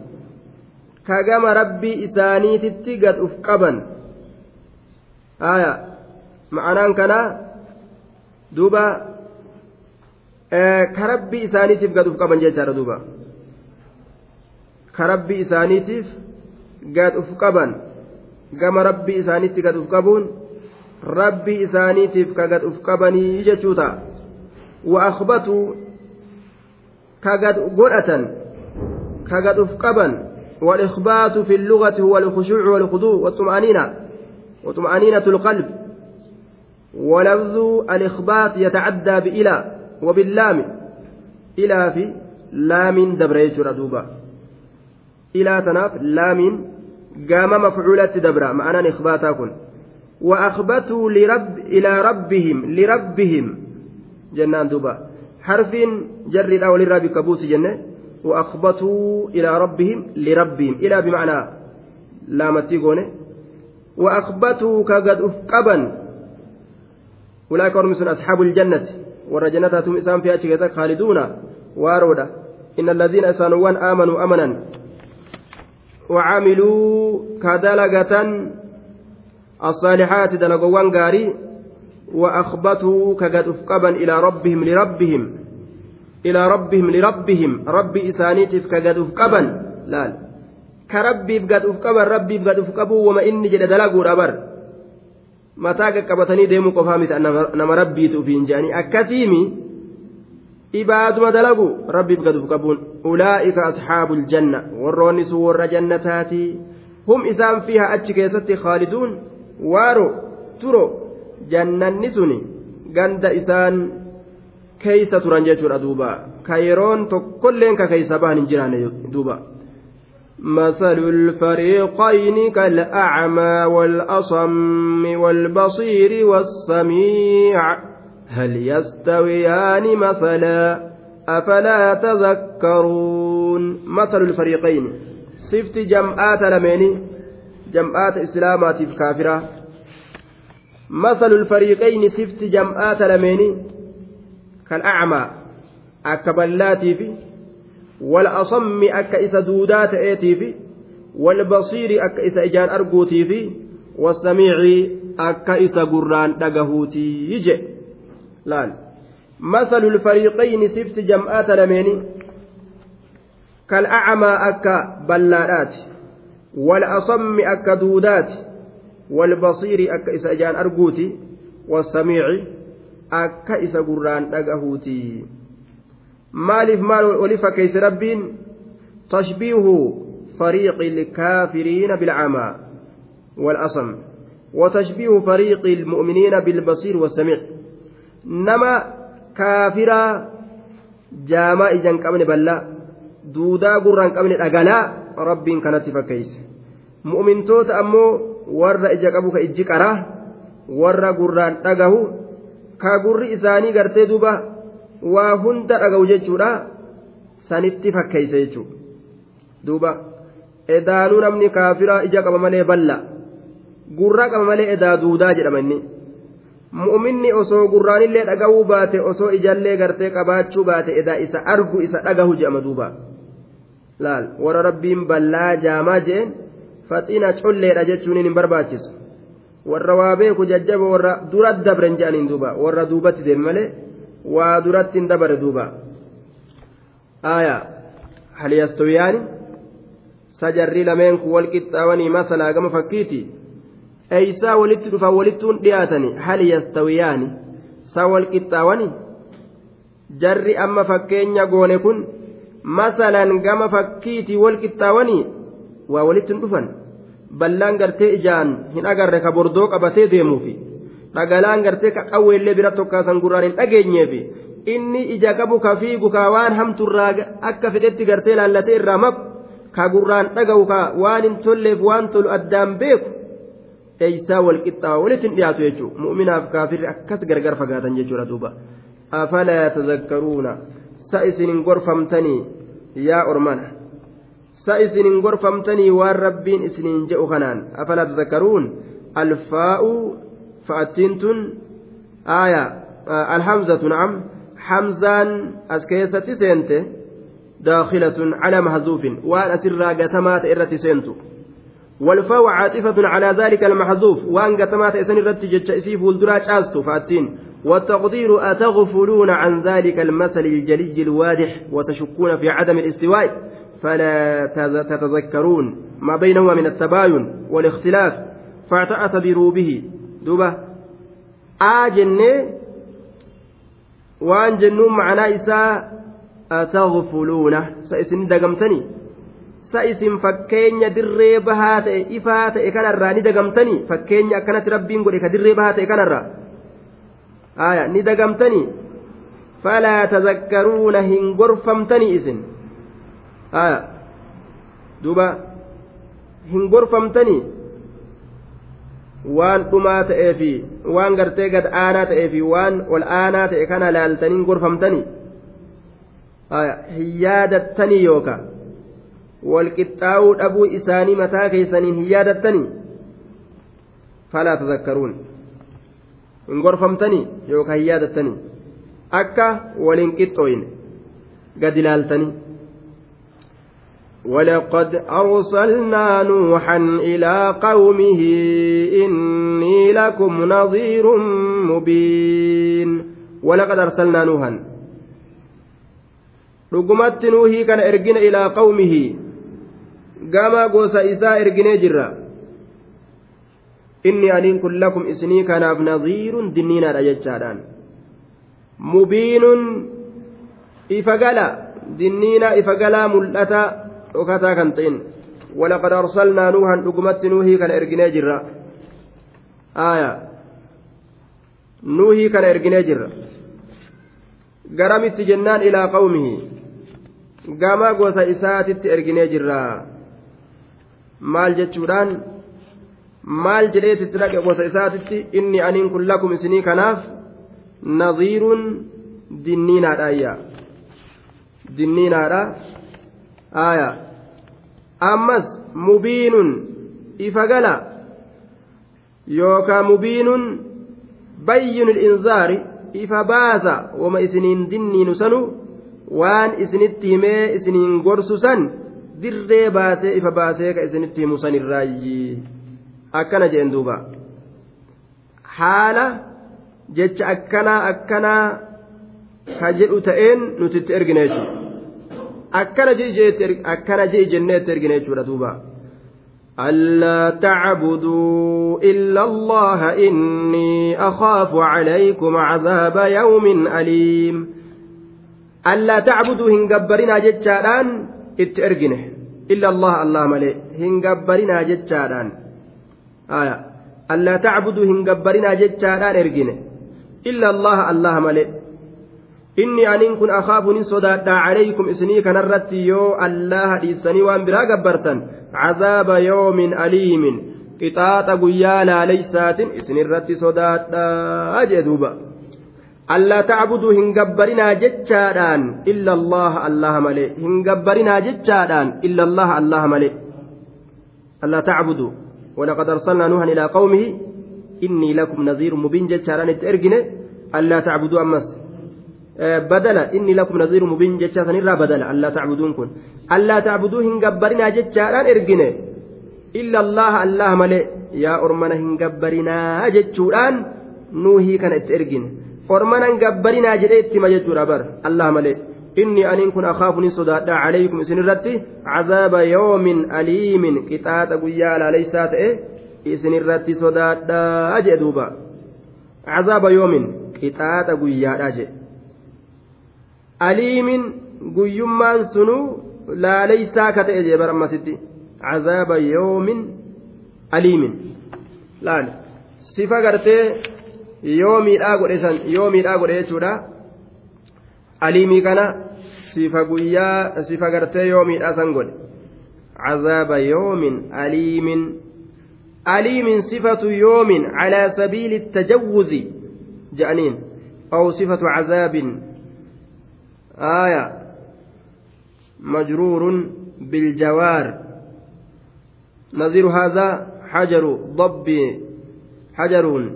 كجم ربي إسانيتتي قد أفقبا آية معناه كنا دوبا ka rabbii isaaniitiif gad uf qaban jechaadha duuba ka rabbii isaaniitiif gad uf qaban gama rabbii isaaniitti gad rabbii isaaniitiif ka gad uf qabanii jechuu ta'a wa akhbatuu ka gad godhatan ka gad uf qaban. والإخبات في اللغة هو الخشوع والخضوع والطمأنينة وطمأنينة القلب ولفظ الإخبات يتعدى بإلى وباللام إلى في لام دبريت ردوبا إلى تناف لام قام مفعولة دبرا معنى إخباتا كن وأخبتوا لرب إلى ربهم لربهم. جنان دوبا. حرف جر الأول للرب كبوس جنة. وأخبتوا إلى ربهم لربهم. إلى بمعنى لامتي وأخبتوا كقد أفقبا أولئك هم أصحاب الجنة. isaan fi achi keessa khaaliduuna waaroodha inna alladhiina isaanuwwan aamanuu amanan وعملوا كدلغة الصالحات دلغوان غاري وأخبتوا كقد أفقبا إلى ربهم لربهم إلى ربهم لربهم ربي إسانيتف كقد أفقبا لا كربي بقد أفقبا ربي بقد أفقبوا وما إني جد qaqqabatanii deemuu qofaa miti nama rabbiitu ofiin jedhanii akkasiimi ibaaduma dalagu rabbiif gaduuf qabuun ulaa'ika asxaabul janna warroonni sun warra jannataatii hum isaan fiiha achi keessatti khaaliduun waaro turo jannanni suni ganda isaan keeysa turan jechuudha duuba ka yeroon tokkolleen ka keeysa bahan hin jiraanne duuba مثل الفريقين كالأعمى والأصم والبصير والسميع هل يستويان مثلا أفلا تذكرون مثل الفريقين صفت جمعات لمين جمعات إسلامات كافرة مثل الفريقين صفت جمعات لمين كالأعمى أكبلاتي في والأصم أك إذا دودات إيتي في والبصير أك إذا إجان أرجوتي في والسميع أك إذا قران دقهوتي يجي laal. مثل الفريقين سفت جمعات لميني كالأعمى أكا بلادات والأصم أكا دودات والبصير أكا إسا جان أرجوتي والسميع أكا إسا قرآن دقهوتي maaliif maal oli fakkeeyse rabbiin tashbiihu فريق الكافرين بالعمى والأصم وتشبيه فريق المؤمنين بالبصير والسميع. kaafiraa jaamaa ijaan qabne ballaa duudaa gurraan qabne dhagalaa rabbiin kanatti fakkeeyse mu'mintoota ammoo warra ija qabu ka ijji qaraa warra gurraan dhagahu ka gurri isaanii gartee duuba waa hunda dhagahu jechuudha. Sanitti fakkeeyse jechuudha. Duuba. Edaanuu namni kaafiraa ija qaba malee balla. Gurra qaba malee edaa duudaa jedhama inni. mu'minni osoo gurraanillee dhagahuu baate osoo ijallee gartee qabaachuu baate edaa isa argu isa dhagahu jedhama duuba laal. Warra rabbiin ballaa jaamaa jeen faxina colleedha jechuun hin barbaachisu. Warra waa beeku jajjaba warra dura dabren jedhaniin duuba. Warra duubatti deeme malee waa duratti hin dabare duuba. Aayaa hal yastawiyaani? Sajarri lameen kun wal qixxaawanii masalaa gama fakkiiti. Eeysaa walitti dhufan walittuun dhiyaatani? Hal yastawiyaani? Sa wal qixxaawani? Jarri amma fakkeenya goone kun masalan gama fakkiitii wal qixxaawanii waa walitti hin dhufan. Ballaan gartee ijaan hin agarre ka bordoo qabatee deemuufi. Dhagalaan gartee ka qawweellee bira tokkaasan gurraan hin dhageenyeefi. Inni ija qabu ka fiigu ka waan hamturraa akka fedhetti gartee laallatee irraa maqu ka gurraan dhaga'u ka waan hin tolleef waan tolu addaan beeku eeysaa wal qixxaawa walitti hin dhiyaatu jechuudha mu'minaaf kaafirri akkas gargar fagaatan jechuudha duuba. Afalaa tazakkaruuna sa isinin gorfamtanii yaa ormana sa isinin gorfamtanii waan rabbiin isiniin je'u kanaan afalaa tazakkaruun alfaa'u fa'attiin tun aaya alhamzatu na'am hamzaan as keessatti seente daakhilatun calaa mahzuufin waan asirraa gatamaa ta'e irratti seentu والفاء عاطفة على ذلك المحذوف وأن قتمات إسن الرتج إسيف الدرا شاستو فاتين والتقدير أتغفلون عن ذلك المثل الجلي الواضح وتشكون في عدم الاستواء فلا تتذكرون ما بينهما من التباين والاختلاف فاعتبروا به. دوبة. آجن وأن جنون معنا إساء أتغفلون. سإسن دقمتني. sa isin fakkeenya dirree bahaa ta'e ifaa ta'e kanarraa ni dagamtanii fakkeenya akkanatti rabbiin godhe ka dirree bahaa ta'e kanarraa aya ni dagamtanii falaa tazakkaruuna hin gorfamtanii isin aya duuba hin gorfamtanii waan dhumaa ta'ee fi waan gartee gad aanaa ta'ee fi waan ol aanaa ta'e kana laaltanii hin gorfamtanii aya hin yaadattanii yookaa walqixxaa'uu dhabuu isaanii mataa keessaniin hin yaadattanii falaa tazakkaruun hin gorfamtanii yookaan hin yaadattanii akka waliin qixxooyne gad ilaaltanii ولقد أرسلنا نوحا إلى قومه إني لكم نظير مبين ولقد أرسلنا نوحا رقمت نوحي كان إرجن إلى قومه gama gosa isaa erginee jirra inni aniin kun lakum isinii kanaaf nadhiirun dinniinaadha jechaadhaan mubiinun ifa gala dinniina ifa galaa mul'ata dhokataa kan ta'in ولقد أرسلنا نوحا دقمت نوحي كان إرجني جرا آية نوحي كان إرجني جرا قرمت جنان إلى قومه قام قوس إساتت إرجني جرا maal maal jedheetitti dhaqe gosa isaatitti inni aniin kun lakum isinii kanaaf nadhiiruun dinniinaadha ayyaa dinniinaadha aayaa ammas mubiinun ifa gala yookaan mubiinun bayyinu inzaari ifa baasa wama isiniin dinniinu sanu waan isinitti himee isiniin gorsu san dirree baasee ifa baasee ka isinitti himu san irraayyi akkana jeen duuba haala jecha akkanaa akkanaa ka jedhu ta'een nuti itti ergine jechuudha akkana ji'i jennee itti ergine jechuudha duuba. ألا تعبدوا إلا الله إني أخاف عليكم عذاب يوم أليم ألا تعبدوا هنجبرنا جتشاران اتأرجنه إلا الله الله ملئ هنجبرنا جتشاران آية ألا تعبدوا هنجبرنا جتشاران ارجنه إلا الله الله ملئ inni aniin kun akaafu nin sodaadha calaykum isinii kanarratti yoo allaha dhiissanii waan biraa gabbartan cazaaba yoomin aliimin qixaaxa guyyaa laaleysaatin isinirratti sodaadha jee duuba allaa tacbuduu hin gabbarinaa jechaadhaan illa allaha allaha malee hin gabbarinaa jechaadhaan illa allaha allaha malee allaa tacbuduu ولقد أرسلنا نوحا إلى قومه إني لكم نذير مبين جتشاران إرجنه ألا تعبدوا أمس inni lakum naziiru mubiin jecha sanirraa badala allaa tacbuduun kun allaa tacbuduu hin gabbarinaa jechaadhaan ergine illa allaha allah malee yaa ormana hin gabbarinaa jechuudhaan nuuhii kana itti ergine ormana hin gabbarinaa jedhee ittima jechuudha bar allah malee inni aniin kun akaafu ni sodaadha calaykum isinirratti cazaaba yoomin aliimin qixaaxa guyyaa alaaleysaa ta'e isinirratti sodaadha jee duuba. Cazaaba yoomin qixaaxa guyyaadha jee. Aliimin guyyummaan sunuu laaleysaa ka ta'e jee barammasitti cazaaba yoomin aliimin. Laal. Sifa gartee yoo miidhaa godhe san yoo godhe jechuudha aliimii kana sifa guyyaa sifa gartee yoo miidhaa san godhe cazaaba yoomin aliimin aliimin sifatu yoomin calaa sabiili الtajawuzi je'aniin أو صفة عذاب آية مجرور بالجوار نظير هذا حجر ضب حجر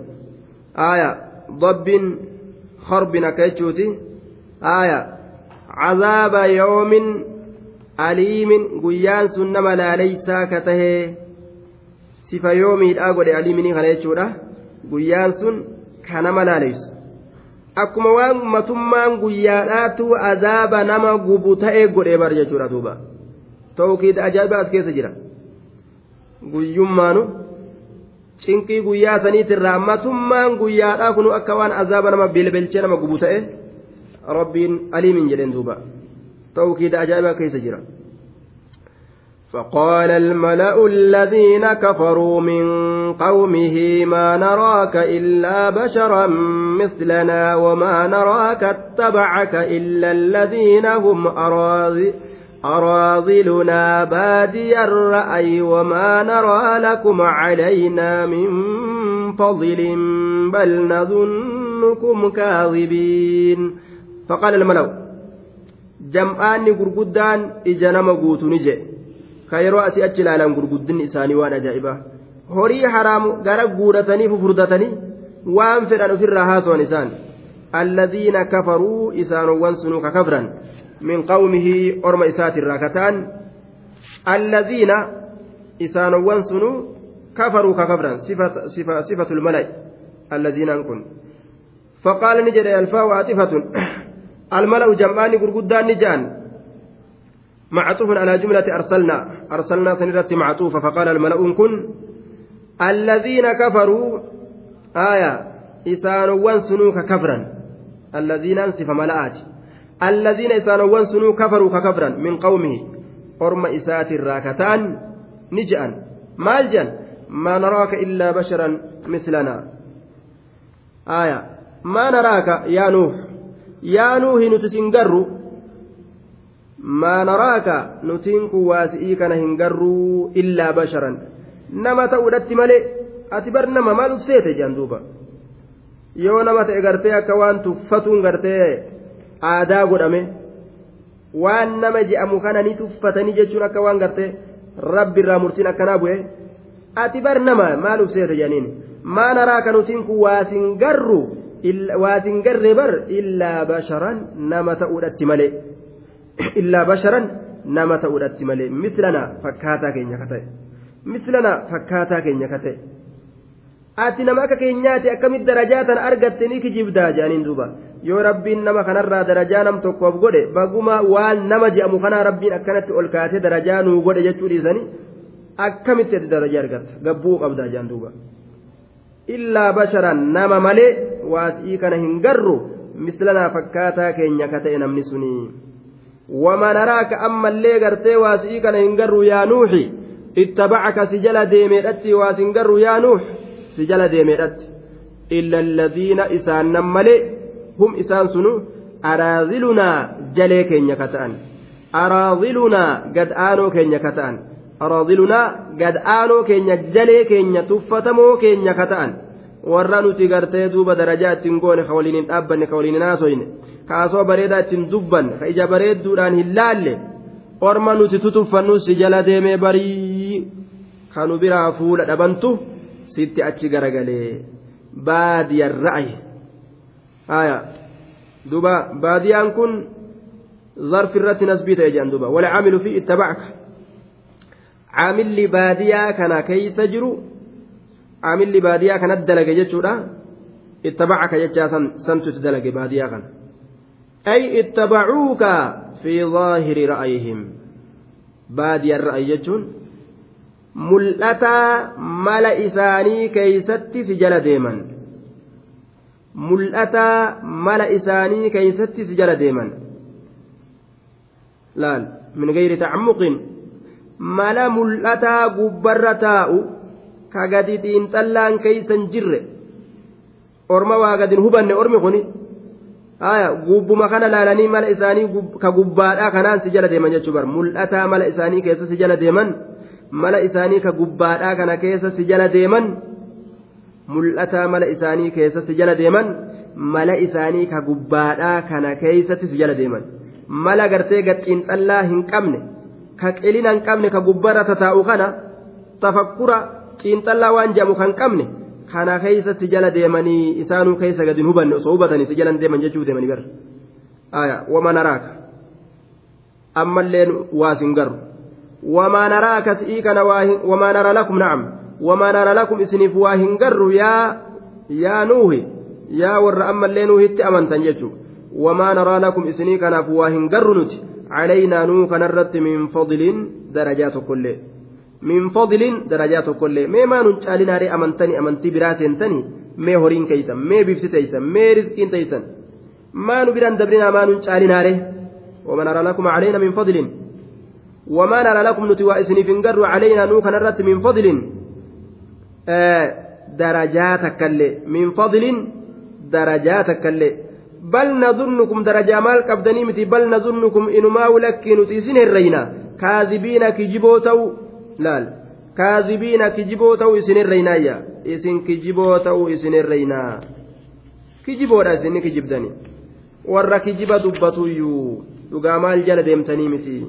آية ضب خرب نكيتشوتي aaya cazaaba yoomin aliimin. Guyyaan sun nama laaleysaa ka tahee sifa yoomiidha godhe aliiminii kana jechuudha. Guyyaan sun ka nama laaleysu akkuma waan ummatummaan guyyaadhaatu azaaba nama gubu ta'e godhe bar jechuudha duuba. Tawkiida ajaa'iba as keessa jira. Guyyummaanu cinqii guyyaa saniitirraa matummaan guyyaadhaa kunu akka waan azaaba nama bilbilchee nama gubu ta'e rabbiin aliimin jedheen duuba tawkiida ajaa'iba keessa jira. فقال الملأ الذين كفروا من قومه ما نراك إلا بشرا مثلنا وما نراك اتبعك إلا الذين هم أراضي أراضلنا بادي الرأي وما نرى لكم علينا من فضل بل نظنكم كاذبين فقال الملأ جمعان قرقدان إجنم قوت نجي ka yeroo asii achi ilaalan gurguddinni isaanii waan ajaa'ibaa horii haraamu gara guuratanii fufurdatanii waan fedhan ofirraa haasawan isaan alladhiina kafaruu isaanowwan sunuu ka kafran min qawmihi orma isaatirraa kataan alladhiina isaanowwan sunuu kafaruu ka kafran sifatu lmala'i alladhiinaan kun فقال نجد الفاء عاطفة الملأ جمعان غرغدان نجان. معطوف على جملة أرسلنا. أرسلنا سنرت معطوفة فقال الملأ كن. الذين كفروا آية إسان وانسنوك كفرا. الذين أنسف ملأت الذين إسانوان سنو كفروا ككفرا من قومه. أرم إسات الراكتان نجأ مالجا ما نراك إلا بشرا مثلنا. آية ما نراك يا نوح؟ يا نوح نتسنقر ما نراك نتنك واسئيك نهنقر إلا بشرا نما تؤدت ملئ أتبر نما ما لبسيت جندوبا yoo nama ta'e gartee akka waan tuffatuun gartee aadaa godhame waan nama je'amu kana ni tuffatanii jechuun akka waan gartee rabbi irraa murtiin akkanaa bu'e ati bar nama maal ufseeta jedhaniin maa naraa kanutiin kun waasin garru waasin garree bar illaa basharan nama ta'uudhatti malee illaa basharan nama ta'uudhatti malee mislana fakkaataa keenya ka ta'e mislana fakkaataa keenya ka ta'e. ati nama akka keenyaati akkamitti darajaa tana argatte ni kijibdaa jedhaniin duuba yoo rabbiin nama kanarraa darajaa nam tokkoof godhe baguma waan nama je'amu kanaa rabbiin akkanatti ol kaatee darajaa nuu godhe jechuu dhiisanii akkamitti ati darajaa argatta gabbuu qabdaa jedhan duuba illaa basharan nama malee waasii kana hin garru mislanaa fakkaataa keenya ka ta'e namni sunii. Wama naraaka ammallee gartee waasii kana hin garru yaa nuuxi? Ittabacaka si jala deemeedhatti waas hin garru yaa nuux? Si jala deemeedhatti. Illa isaan nam malee hum isaan sunu araazilunaa jalee keenya ka ta'an. Araazilunaa gad aanoo keenya ka ta'an. Araadilunaa gad aanoo keenya jalee keenya tuffatamoo keenya ka ta'an warra nuti gartee duuba darajaa ittiin goone ka waliin hin dhaabbanne ka waliin hin haasoyne kaasoo bareedaa ittiin dubban ka ija bareedduudhaan hin laalle orma nuti tutuffannu si jala deemee barii kanu biraa fuula dhabantu sitti achi garagalee. Baadiyaan ra'aye haya duuba baadiyaan kun zarfi irratti nasbii ta'e jedhan duuba. Wala caamilu fi ittabacka caamilli baadiyaa kana keeysa jiru caamilli baadiyaa kanat dalage jechuudha ittabacaka jechaa santu itti dalage baadiyaa kana ay ittabacuuka fi zaahiri ra'ayihim baadiyaan ra'ayi jechuun mul'ataa mala isaanii keeysatti si jala deeman mul'ataa mala isaanii keeysatti si jala deeman laal min gayri tacammuqin mala mul'ataa gubbarra taa'u ka gadi xiinxallaan keeysan jirre. Orma waa gadin hubanne ormi kuni? Haya gubbuma kana laalanii mala isaanii ka gubbaadhaa kanaan si jala deeman jechuu bar. Mul'ataa mala isaanii keessa si jala deeman mala isaanii ka gubbaadhaa kana keessa si jala deeman mul'ataa mala isaanii keessa si jala deeman mala isaanii ka gubbaadhaa kana keessatti si jala deeman. Mala gartee gaxiinxallaa hin qabne ka qilina hin qabne ka gubbarra tataa'u kana tafakkura xiinxallaa waan jedhamu kan qabne kana keessa si jala deemanii isaanuu keessa gadi hubanne osoo hubatanii si jala deeman jechuu deemanii bara wama naraaka ammalleen waa sin garru وما نراك سئيكنا وما نرى لكم نعم وما نرى لكم اسنف واهن قر يا يا نوه يا ور أما اللي نوه أمنتا يجو وما نرى لكم اسنيكنا فواهن قر نت علينا نوك نرت من فضل درجات كل. من فضل درجات كل. ما ما ننشال ناري أمنتني أمنتي براتين تني. ما هورين كيسا ما بيفس تيسا ما رزقين تيسا ما نبران دبرنا ما ننشال ناري وما نرى لكم علينا من فضل. وما نرى لكم نتوى إسني علينا نوكا نرت من فضل. آه درجاتك اللي من فضل بل نظنكم درجة مال قبدني متي بل نظنكم إنما ولك نتيسن الرينا. كاذبين كجبوتو لا كاذبين كجبوتو إسن الرينا إسن كجبوتو إسن الرينا. كجبودا إسن كجبدني. warra kijiba dubbatuyyuu dhugaa maal jala deemtanii miti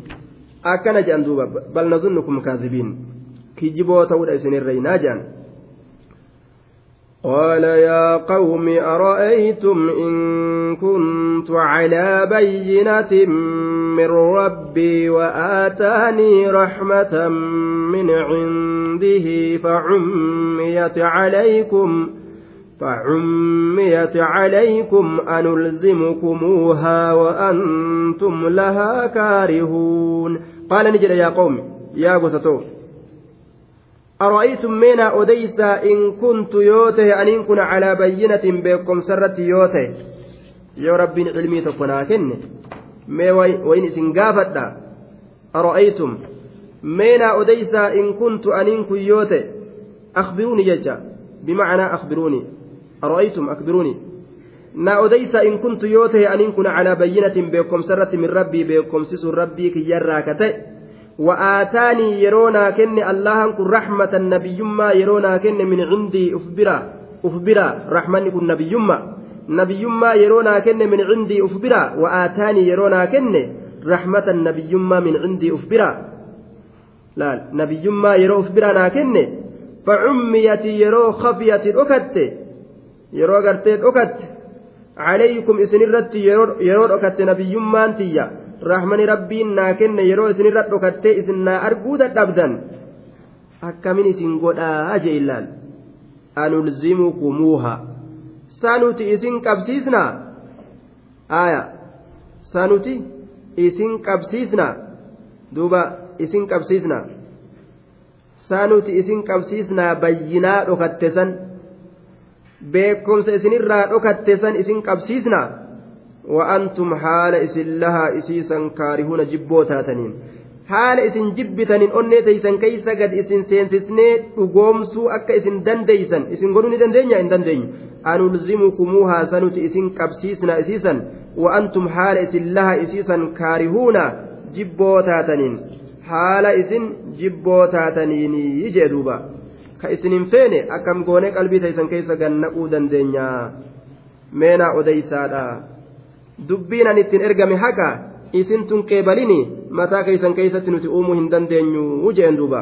akkana jedhan duuba bal nazunnukum kaadhibiin kijiboo ta'uudha isinirreeynaa jedhan قال يا قوم أرأيتم إن كنت على بينة من ربي وآتاني رحمة من عنده فعميت عليكم فعميت عليكم أنلزمكموها وأنتم لها كارهون. قال نجد يا قوم يا قسطو أرأيتم مينا أديسا إن كنت يوته أن كن على بينة بكم سرت يوته يا رب علمي تكون mee wayin isin gaafadha ara'aytum meenaa odeysaa in kuntu aniin kun yoo ta'e akbiruuni jecha bimacnaa akbiruuni ara'aytum akbiruuni naa odeysaa in kuntu yoo ta'e aniin kun calaa bayyinatin beekomsa irratti min rabbii beekomsisuun rabbii kiyyarraa ka ta'e وآتاني يرونا كن الله كن رحمة نبيما يرونا كن من عندي أفبرا أفبرا رحمن كن نبيما. نبيما يرونا كن من عندي أفبرا وآتاني يرونا كن رحمة نبيما من عندي أفبرا. لا نبيما يرو أفبرا ناكن فعميت يرو خفيت أكت يرو قرتيت أكت. عليكم إسن الرت يرو أكت نبيما تيّا rahmani rabbiin naa kenne yeroo isinirra dhokattee isin naa arguu dadhabdan akkamin isin godhaa jee illaan anulzimukumuuha sanuti isin qabsiisnaa aya sanuti isin qabsiisnaa duuba isin qabsiisnaa sanuti isin qabsiisnaa bayyinaa dhokatte san beekumsa isinirraa dhokatte san isin qabsiisnaa وأنتم حال إسن لها إسيسا كارهون جبوتاتنين حال إسن جبتنين أني تيسن كيسا قد إسن سينسسني أقومسو أكا إسن دنديسن. إسن قلوني دندين إن دندين أنلزمكموها سنت إسن كبسيسنا إسيسا وأنتم حال إسن لها إسيسا كارهون جبوتاتنين حال إسن جبوتاتنين يجدوبا كإسن فين أكم قوني قلبي تيسن كيسا قد نقو دندين مينا أديسادا. Dubbiin an ittiin ergame haqa isin tun qeebalini mataa keeysan keeysatti nuti uumuu hin dandeenyu jeen duuba